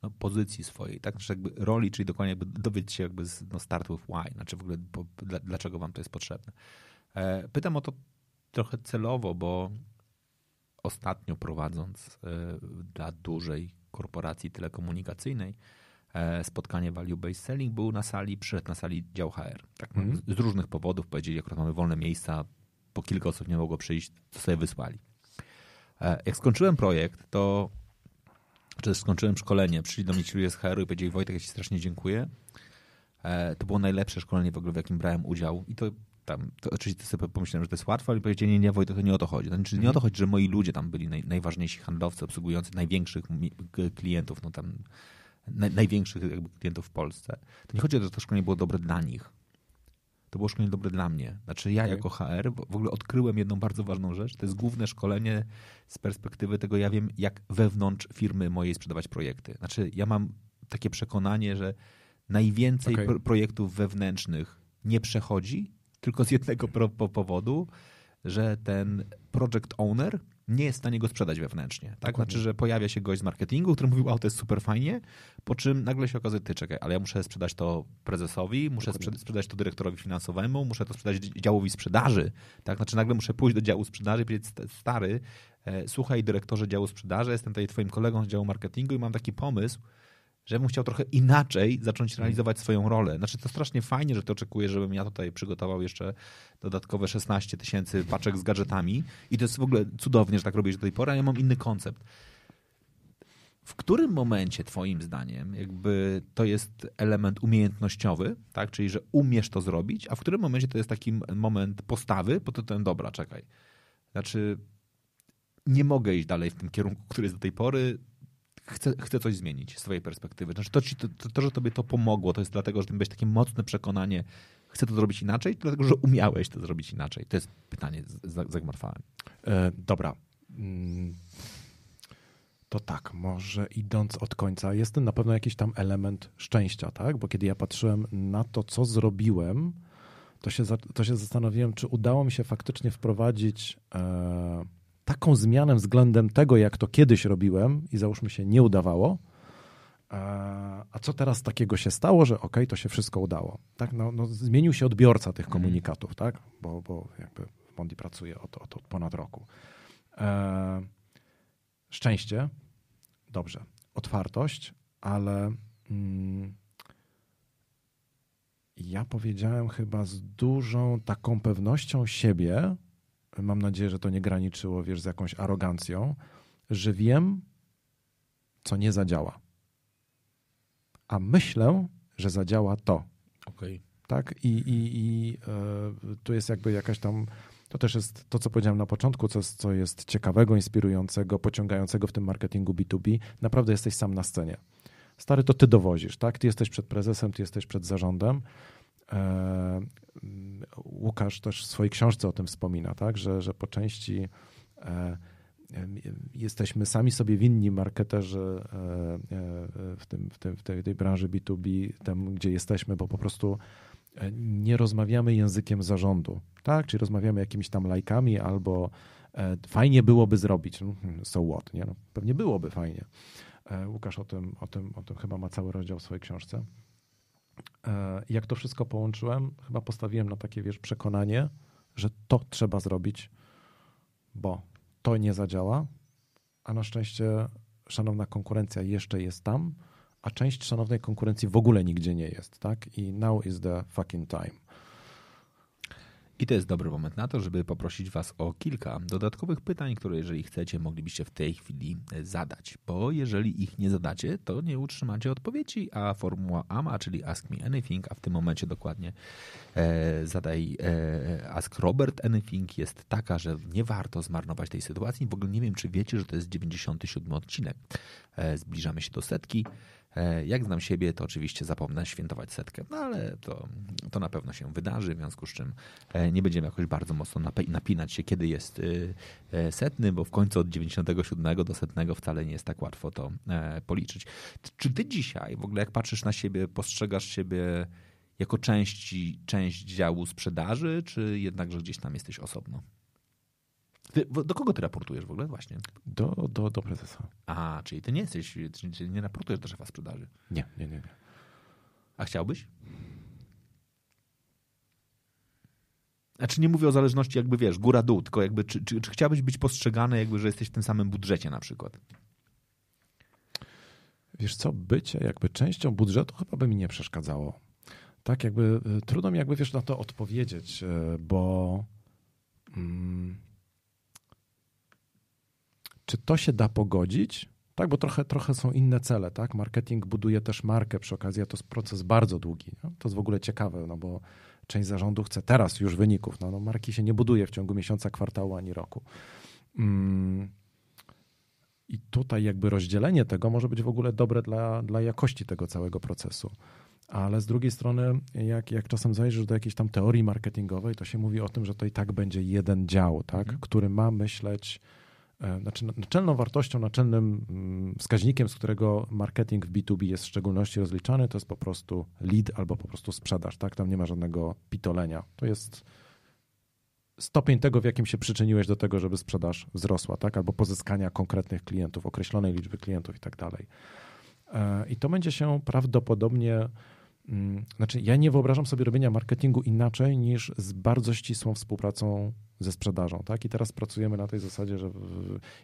no, pozycji swojej, tak? Znaczy jakby roli, czyli dokładnie jakby dowiedzieć się jakby z no, start with why, znaczy w ogóle bo, dlaczego wam to jest potrzebne. Pytam o to trochę celowo, bo ostatnio prowadząc dla dużej korporacji telekomunikacyjnej, E, spotkanie Value Based Selling, był na sali, przyszedł na sali dział HR. Tak, mm. Z różnych powodów powiedzieli, akurat mamy wolne miejsca, po kilka osób nie mogło przyjść, to sobie wysłali. E, jak skończyłem projekt, to czy skończyłem szkolenie, przyszli do mnie ci ludzie z HR-u i powiedzieli, Wojtek, ja ci strasznie dziękuję. E, to było najlepsze szkolenie w ogóle, w jakim brałem udział i to tam, to oczywiście sobie pomyślałem, że to jest łatwe, ale powiedzieli, nie, nie, Wojtek, to nie o to chodzi. Znaczy, nie o to chodzi, że moi ludzie tam byli naj, najważniejsi handlowcy obsługujący największych klientów, no tam największych jakby klientów w Polsce, to nie chodzi o to, że to szkolenie było dobre dla nich. To było szkolenie dobre dla mnie. Znaczy ja okay. jako HR w ogóle odkryłem jedną bardzo ważną rzecz. To jest główne szkolenie z perspektywy tego, ja wiem jak wewnątrz firmy mojej sprzedawać projekty. Znaczy ja mam takie przekonanie, że najwięcej okay. pro projektów wewnętrznych nie przechodzi, tylko z jednego powodu, że ten project owner nie jest w stanie go sprzedać wewnętrznie. Tak? Znaczy, że pojawia się gość z marketingu, który mówił, o to jest super fajnie, po czym nagle się okazuje, ty czekaj, ale ja muszę sprzedać to prezesowi, muszę Dokładnie. sprzedać to dyrektorowi finansowemu, muszę to sprzedać działowi sprzedaży. Tak? Znaczy nagle muszę pójść do działu sprzedaży i powiedzieć, stary, e, słuchaj dyrektorze działu sprzedaży, jestem tutaj twoim kolegą z działu marketingu i mam taki pomysł, że bym chciał trochę inaczej zacząć mhm. realizować swoją rolę. Znaczy to strasznie fajnie, że ty oczekujesz, żebym ja tutaj przygotował jeszcze dodatkowe 16 tysięcy paczek z gadżetami i to jest w ogóle cudownie, że tak robisz do tej pory, a ja mam inny koncept. W którym momencie twoim zdaniem jakby to jest element umiejętnościowy, tak? czyli że umiesz to zrobić, a w którym momencie to jest taki moment postawy, to ten dobra, czekaj. Znaczy nie mogę iść dalej w tym kierunku, który jest do tej pory, chcę, chcę coś zmienić z twojej perspektywy. Znaczy to, to, to, że tobie to pomogło, to jest dlatego, że miałeś takie mocne przekonanie, chcę to zrobić inaczej, dlatego, że umiałeś to zrobić inaczej. To jest pytanie, zagmartwałem. E, dobra. Mm, to tak, może idąc od końca, jest na pewno jakiś tam element szczęścia, tak? Bo kiedy ja patrzyłem na to, co zrobiłem, to się, to się zastanowiłem, czy udało mi się faktycznie wprowadzić e, taką zmianę względem tego, jak to kiedyś robiłem i załóżmy się nie udawało, a co teraz takiego się stało, że ok, to się wszystko udało. Tak? No, no zmienił się odbiorca tych mhm. komunikatów, tak? bo, bo jakby w Mondi pracuje od, od, od ponad roku. E, szczęście, dobrze. Otwartość, ale mm, ja powiedziałem chyba z dużą taką pewnością siebie, mam nadzieję, że to nie graniczyło, wiesz, z jakąś arogancją, że wiem, co nie zadziała. A myślę, że zadziała to. Okay. Tak? I, i, i y, tu jest jakby jakaś tam. To też jest to, co powiedziałem na początku, co, co jest ciekawego, inspirującego, pociągającego w tym marketingu B2B. Naprawdę jesteś sam na scenie. Stary, to ty dowozisz, tak? Ty jesteś przed prezesem, ty jesteś przed zarządem. E, Łukasz też w swojej książce o tym wspomina, tak? że, że po części e, jesteśmy sami sobie winni, marketerzy e, w, tym, w, tym, w tej, tej branży B2B, tam gdzie jesteśmy, bo po prostu nie rozmawiamy językiem zarządu, tak? Czyli rozmawiamy jakimiś tam lajkami albo fajnie byłoby zrobić. No, hmm, so what, nie? No, pewnie byłoby fajnie. Łukasz o tym, o, tym, o tym chyba ma cały rozdział w swojej książce. E, jak to wszystko połączyłem, chyba postawiłem na takie, wiesz, przekonanie, że to trzeba zrobić, bo to nie zadziała, a na szczęście szanowna konkurencja jeszcze jest tam, a część szanownej konkurencji w ogóle nigdzie nie jest, tak? I now is the fucking time. I to jest dobry moment na to, żeby poprosić Was o kilka dodatkowych pytań, które jeżeli chcecie, moglibyście w tej chwili e, zadać. Bo jeżeli ich nie zadacie, to nie utrzymacie odpowiedzi, a formuła AMA, czyli Ask Me Anything, a w tym momencie dokładnie e, zadaj e, Ask Robert Anything jest taka, że nie warto zmarnować tej sytuacji. W ogóle nie wiem, czy wiecie, że to jest 97 odcinek. E, zbliżamy się do setki. E, jak znam siebie, to oczywiście zapomnę świętować setkę, no ale to, to na pewno się wydarzy, w związku z czym e, nie będziemy jakoś bardzo mocno napinać się, kiedy jest e, setny, bo w końcu od 97 do setnego wcale nie jest tak łatwo to policzyć. Czy ty dzisiaj, w ogóle jak patrzysz na siebie, postrzegasz siebie jako część, część działu sprzedaży, czy jednakże gdzieś tam jesteś osobno? Ty, do kogo ty raportujesz w ogóle właśnie? Do, do, do prezesa. A, czyli ty nie jesteś, czyli nie raportujesz do szefa sprzedaży? Nie, nie, nie. nie. A chciałbyś? Znaczy nie mówię o zależności jakby, wiesz, góra-dół, tylko jakby, czy, czy, czy chciałbyś być postrzegany jakby, że jesteś w tym samym budżecie na przykład? Wiesz co, bycie jakby częścią budżetu chyba by mi nie przeszkadzało. Tak jakby, y, trudno mi jakby, wiesz, na to odpowiedzieć, y, bo... Mm, czy to się da pogodzić? Tak, bo trochę, trochę są inne cele, tak? Marketing buduje też markę przy okazji, a to jest proces bardzo długi. No? To jest w ogóle ciekawe, no bo część zarządu chce teraz już wyników. No, no marki się nie buduje w ciągu miesiąca, kwartału ani roku. Mm. I tutaj jakby rozdzielenie tego może być w ogóle dobre dla, dla jakości tego całego procesu. Ale z drugiej strony, jak, jak czasem zajrzysz do jakiejś tam teorii marketingowej, to się mówi o tym, że to i tak będzie jeden dział, tak? Mhm. który ma myśleć znaczy naczelną wartością, naczelnym mm, wskaźnikiem, z którego marketing w B2B jest w szczególności rozliczany, to jest po prostu lead albo po prostu sprzedaż. Tak? Tam nie ma żadnego pitolenia. To jest stopień tego, w jakim się przyczyniłeś do tego, żeby sprzedaż wzrosła, tak? albo pozyskania konkretnych klientów, określonej liczby klientów i tak dalej. E, I to będzie się prawdopodobnie znaczy, ja nie wyobrażam sobie robienia marketingu inaczej niż z bardzo ścisłą współpracą ze sprzedażą, tak? I teraz pracujemy na tej zasadzie, że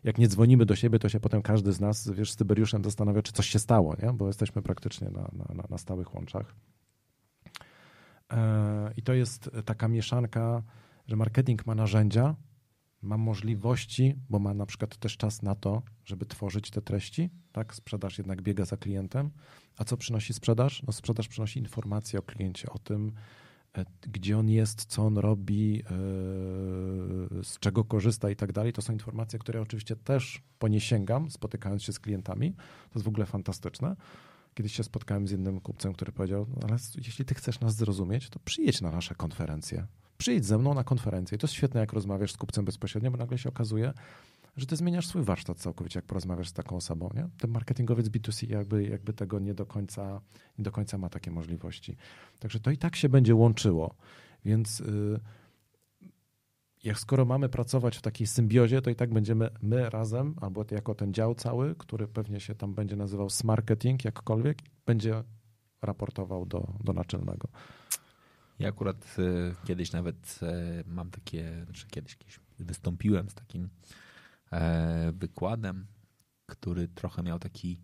jak nie dzwonimy do siebie, to się potem każdy z nas, wiesz, z Tyberiuszem zastanawia, czy coś się stało, nie? Bo jesteśmy praktycznie na, na, na stałych łączach. E, I to jest taka mieszanka, że marketing ma narzędzia, ma możliwości, bo ma na przykład też czas na to, żeby tworzyć te treści, tak? Sprzedaż jednak biega za klientem. A co przynosi sprzedaż? No sprzedaż przynosi informacje o kliencie, o tym, e, gdzie on jest, co on robi, e, z czego korzysta i tak dalej. To są informacje, które oczywiście też po nie sięgam, spotykając się z klientami. To jest w ogóle fantastyczne. Kiedyś się spotkałem z jednym kupcem, który powiedział, no ale jeśli ty chcesz nas zrozumieć, to przyjedź na nasze konferencje przyjdź ze mną na konferencję. I to jest świetne, jak rozmawiasz z kupcem bezpośrednio, bo nagle się okazuje, że ty zmieniasz swój warsztat całkowicie, jak porozmawiasz z taką osobą. Nie? Ten marketingowiec B2C jakby, jakby tego nie do, końca, nie do końca ma takie możliwości. Także to i tak się będzie łączyło. Więc yy, jak skoro mamy pracować w takiej symbiozie, to i tak będziemy my razem, albo jako ten dział cały, który pewnie się tam będzie nazywał smarketing, jakkolwiek, będzie raportował do, do naczelnego. Ja akurat e, kiedyś nawet e, mam takie, znaczy kiedyś, kiedyś wystąpiłem z takim wykładem, który trochę miał taki,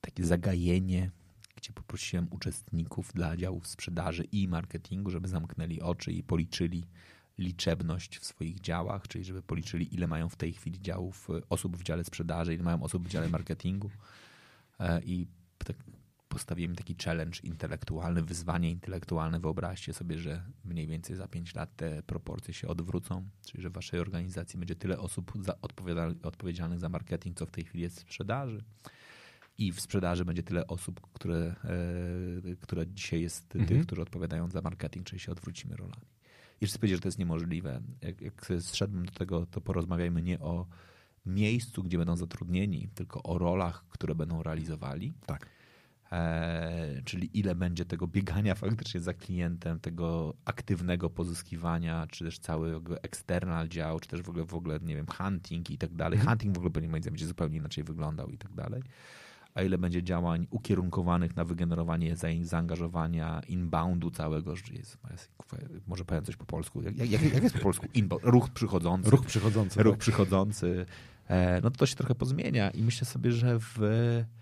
takie zagajenie, gdzie poprosiłem uczestników dla działów sprzedaży i marketingu, żeby zamknęli oczy i policzyli liczebność w swoich działach, czyli żeby policzyli, ile mają w tej chwili działów osób w dziale sprzedaży, ile mają osób w dziale marketingu. I tak postawiłem taki challenge intelektualny, wyzwanie intelektualne. Wyobraźcie sobie, że mniej więcej za 5 lat te proporcje się odwrócą, czyli że w waszej organizacji będzie tyle osób odpowiedzialnych za marketing, co w tej chwili jest w sprzedaży. I w sprzedaży będzie tyle osób, które, e, które dzisiaj jest mhm. tych, którzy odpowiadają za marketing, czyli się odwrócimy rolami. I wszyscy powiedzieli, że to jest niemożliwe. Jak, jak zszedłem do tego, to porozmawiajmy nie o miejscu, gdzie będą zatrudnieni, tylko o rolach, które będą realizowali. Tak czyli ile będzie tego biegania faktycznie za klientem, tego aktywnego pozyskiwania, czy też cały external dział, czy też w ogóle, w ogóle nie wiem, hunting i tak dalej. Mhm. Hunting w ogóle będzie zupełnie inaczej wyglądał i tak dalej. A ile będzie działań ukierunkowanych na wygenerowanie zaangażowania inboundu całego, jest, może powiem coś po polsku, jak, jak, jak jest po polsku? Inbound, ruch przychodzący. Ruch przychodzący. Ruch tak. przychodzący. E, no to to się trochę pozmienia i myślę sobie, że w E,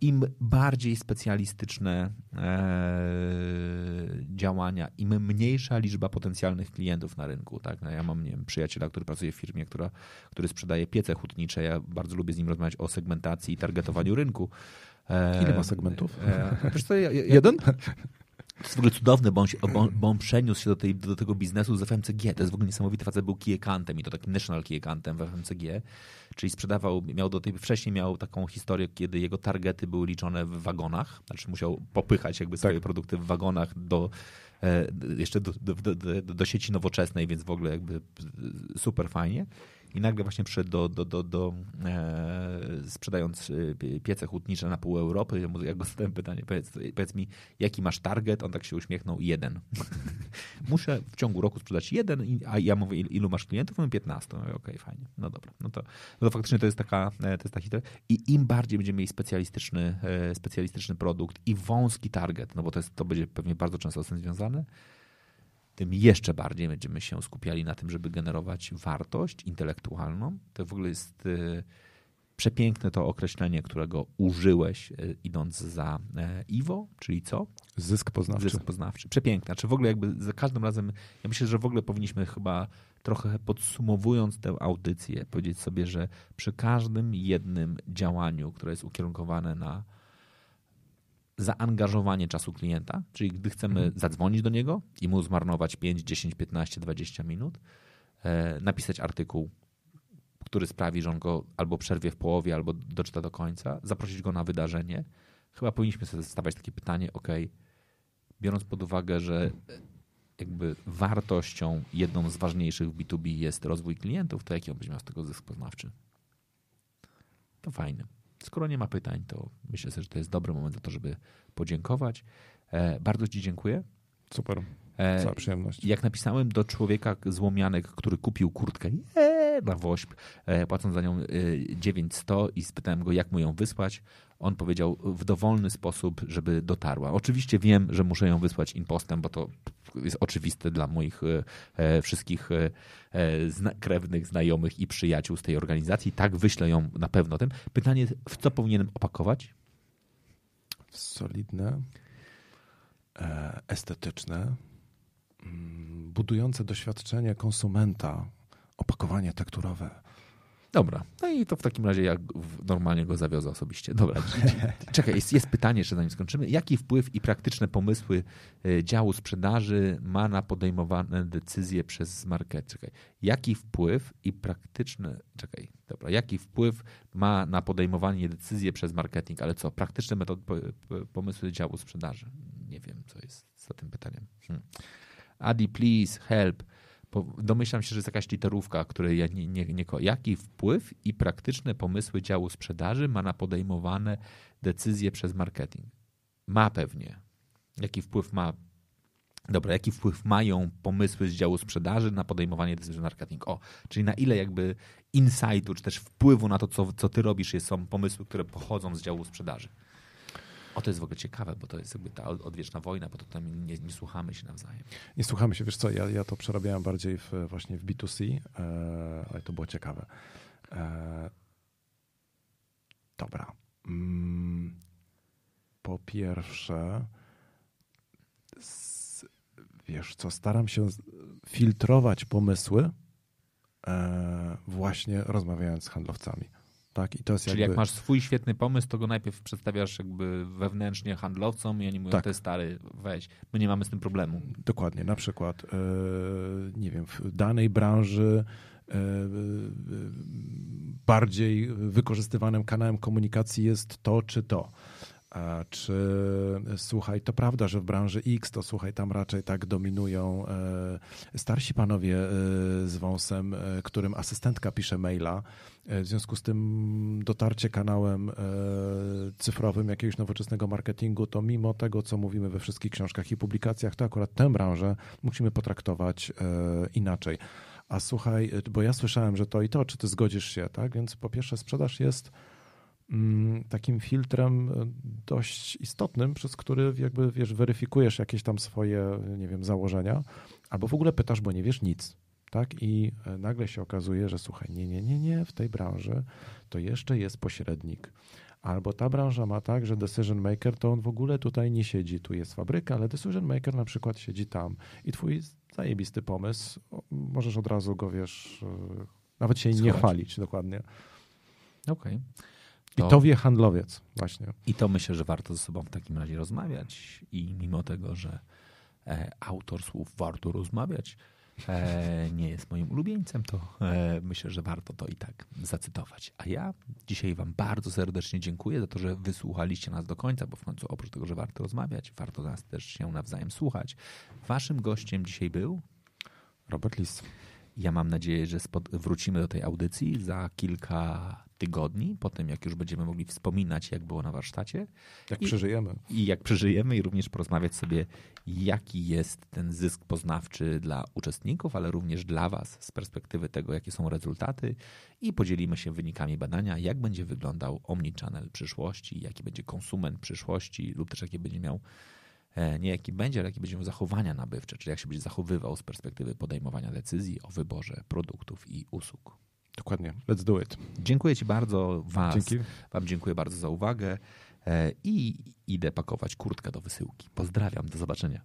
Im bardziej specjalistyczne e, działania, im mniejsza liczba potencjalnych klientów na rynku. Tak? No ja mam nie wiem, przyjaciela, który pracuje w firmie, która, który sprzedaje piece hutnicze. Ja bardzo lubię z nim rozmawiać o segmentacji i targetowaniu rynku. E, Ile ma segmentów? Wiesz co, ja, ja, Jeden? To jest w ogóle cudowne, bo on, się, bo, bo on przeniósł się do, tej, do tego biznesu z FMCG. To jest w ogóle niesamowity facet, był key i to takim national key w FMCG, czyli sprzedawał, miał do tej, wcześniej miał taką historię, kiedy jego targety były liczone w wagonach, znaczy musiał popychać jakby swoje tak. produkty w wagonach do e, jeszcze do, do, do, do, sieci nowoczesnej, więc w ogóle jakby super fajnie i nagle właśnie przyszedł do, do, do, do e, sprzedając e, piece hutnicze na pół Europy. Ja go zadałem pytanie, powiedz, powiedz, mi, jaki masz target? On tak się uśmiechnął, jeden. Muszę w ciągu roku sprzedać jeden, a ja mówię, ilu masz klientów? Mówię 15. Okej, okay, fajnie, no dobra. No to, no to faktycznie to jest taka, e, to jest ta historia. I im bardziej będziemy mieli specjalistyczny, e, specjalistyczny produkt i wąski target, no bo to, jest, to będzie pewnie bardzo często z tym związane, tym jeszcze bardziej będziemy się skupiali na tym, żeby generować wartość intelektualną. To w ogóle jest e, przepiękne to określenie, którego użyłeś e, idąc za e, Iwo, czyli co? Zysk poznawczy. Zysk poznawczy. Przepiękne. Czy w ogóle jakby za każdym razem, ja myślę, że w ogóle powinniśmy chyba trochę podsumowując tę audycję, powiedzieć sobie, że przy każdym jednym działaniu, które jest ukierunkowane na zaangażowanie czasu klienta, czyli gdy chcemy mhm. zadzwonić do niego i mu zmarnować 5, 10, 15, 20 minut, e, napisać artykuł, który sprawi, że on go albo przerwie w połowie, albo doczyta do końca, zaprosić go na wydarzenie. Chyba powinniśmy sobie stawiać takie pytanie, ok, biorąc pod uwagę, że jakby wartością jedną z ważniejszych w B2B jest rozwój klientów, to jaki on będzie miał z tego zysk poznawczy? To fajne. Skoro nie ma pytań, to myślę sobie, że to jest dobry moment na to, żeby podziękować. E, bardzo Ci dziękuję. Super. E, Cała przyjemność. Jak napisałem do człowieka z Łomianek, który kupił kurtkę ee, na Wośp, e, płacąc za nią 900 i spytałem go, jak mu ją wysłać, on powiedział w dowolny sposób, żeby dotarła. Oczywiście wiem, że muszę ją wysłać impostem, bo to jest oczywiste dla moich e, wszystkich e, e, zna krewnych, znajomych i przyjaciół z tej organizacji. Tak, wyślę ją na pewno tym. Pytanie, w co powinienem opakować? Solidne, estetyczne, mm, budujące doświadczenie konsumenta, opakowanie tekturowe Dobra, no i to w takim razie ja normalnie go zawiozę osobiście. Dobra, czekaj, jest, jest pytanie jeszcze zanim skończymy. Jaki wpływ i praktyczne pomysły e, działu sprzedaży ma na podejmowane decyzje przez market? Czekaj, jaki wpływ i praktyczne, czekaj, dobra, jaki wpływ ma na podejmowanie decyzji przez marketing, ale co, praktyczne metody, pomysły działu sprzedaży? Nie wiem, co jest za tym pytaniem. Hmm. Adi, please help domyślam się, że jest jakaś literówka, której ja nie, nie, nie. Jaki wpływ i praktyczne pomysły działu sprzedaży ma na podejmowane decyzje przez marketing? Ma pewnie. Jaki wpływ ma. Dobra, jaki wpływ mają pomysły z działu sprzedaży na podejmowanie decyzji przez marketing? O, czyli na ile jakby insightu, czy też wpływu na to, co, co ty robisz, są pomysły, które pochodzą z działu sprzedaży? O, to jest w ogóle ciekawe, bo to jest jakby ta odwieczna wojna, bo to tam nie, nie słuchamy się nawzajem. Nie słuchamy się, wiesz co, ja, ja to przerabiałem bardziej w, właśnie w B2C, e, ale to było ciekawe. E, dobra. Mm, po pierwsze, wiesz co, staram się filtrować pomysły e, właśnie rozmawiając z handlowcami. Tak, i to jest Czyli jakby... jak masz swój świetny pomysł, to go najpierw przedstawiasz jakby wewnętrznie handlowcom i oni mówią, tak. jest stary, weź, my nie mamy z tym problemu. Dokładnie, na przykład, yy, nie wiem, w danej branży yy, bardziej wykorzystywanym kanałem komunikacji jest to czy to. Czy słuchaj, to prawda, że w branży X to słuchaj, tam raczej tak dominują e, starsi panowie e, z wąsem, e, którym asystentka pisze maila. W związku z tym dotarcie kanałem cyfrowym jakiegoś nowoczesnego marketingu, to mimo tego, co mówimy we wszystkich książkach i publikacjach, to akurat tę branżę musimy potraktować inaczej. A słuchaj, bo ja słyszałem, że to i to, czy ty zgodzisz się, tak? Więc po pierwsze sprzedaż jest takim filtrem e, dość istotnym, przez który jakby wiesz, weryfikujesz jakieś tam swoje, nie wiem, założenia, albo w ogóle pytasz, bo nie wiesz nic. Tak? I e, nagle się okazuje, że słuchaj, nie, nie, nie, nie, w tej branży to jeszcze jest pośrednik. Albo ta branża ma tak, że decision maker to on w ogóle tutaj nie siedzi. Tu jest fabryka, ale decision maker na przykład siedzi tam. I twój zajebisty pomysł, możesz od razu go, wiesz, e, nawet się nie chwalić dokładnie. Okej. Okay. To... I to wie handlowiec właśnie. I to myślę, że warto ze sobą w takim razie rozmawiać i mimo tego, że e, autor słów warto rozmawiać, e, nie jest moim ulubieńcem, to e, myślę, że warto to i tak zacytować. A ja dzisiaj Wam bardzo serdecznie dziękuję za to, że wysłuchaliście nas do końca, bo w końcu oprócz tego, że warto rozmawiać, warto nas też się nawzajem słuchać. Waszym gościem dzisiaj był Robert Lis. Ja mam nadzieję, że wrócimy do tej audycji za kilka tygodni, potem jak już będziemy mogli wspominać, jak było na warsztacie. Jak I, przeżyjemy. I jak przeżyjemy i również porozmawiać sobie, jaki jest ten zysk poznawczy dla uczestników, ale również dla Was z perspektywy tego, jakie są rezultaty i podzielimy się wynikami badania, jak będzie wyglądał omnichannel przyszłości, jaki będzie konsument przyszłości lub też jakie będzie miał e, nie jaki będzie, ale jakie będzie miał zachowania nabywcze, czyli jak się będzie zachowywał z perspektywy podejmowania decyzji o wyborze produktów i usług. Dokładnie. Let's do it. Dziękuję Ci bardzo. Was, Dzięki. Wam dziękuję bardzo za uwagę e, i idę pakować kurtkę do wysyłki. Pozdrawiam. Do zobaczenia.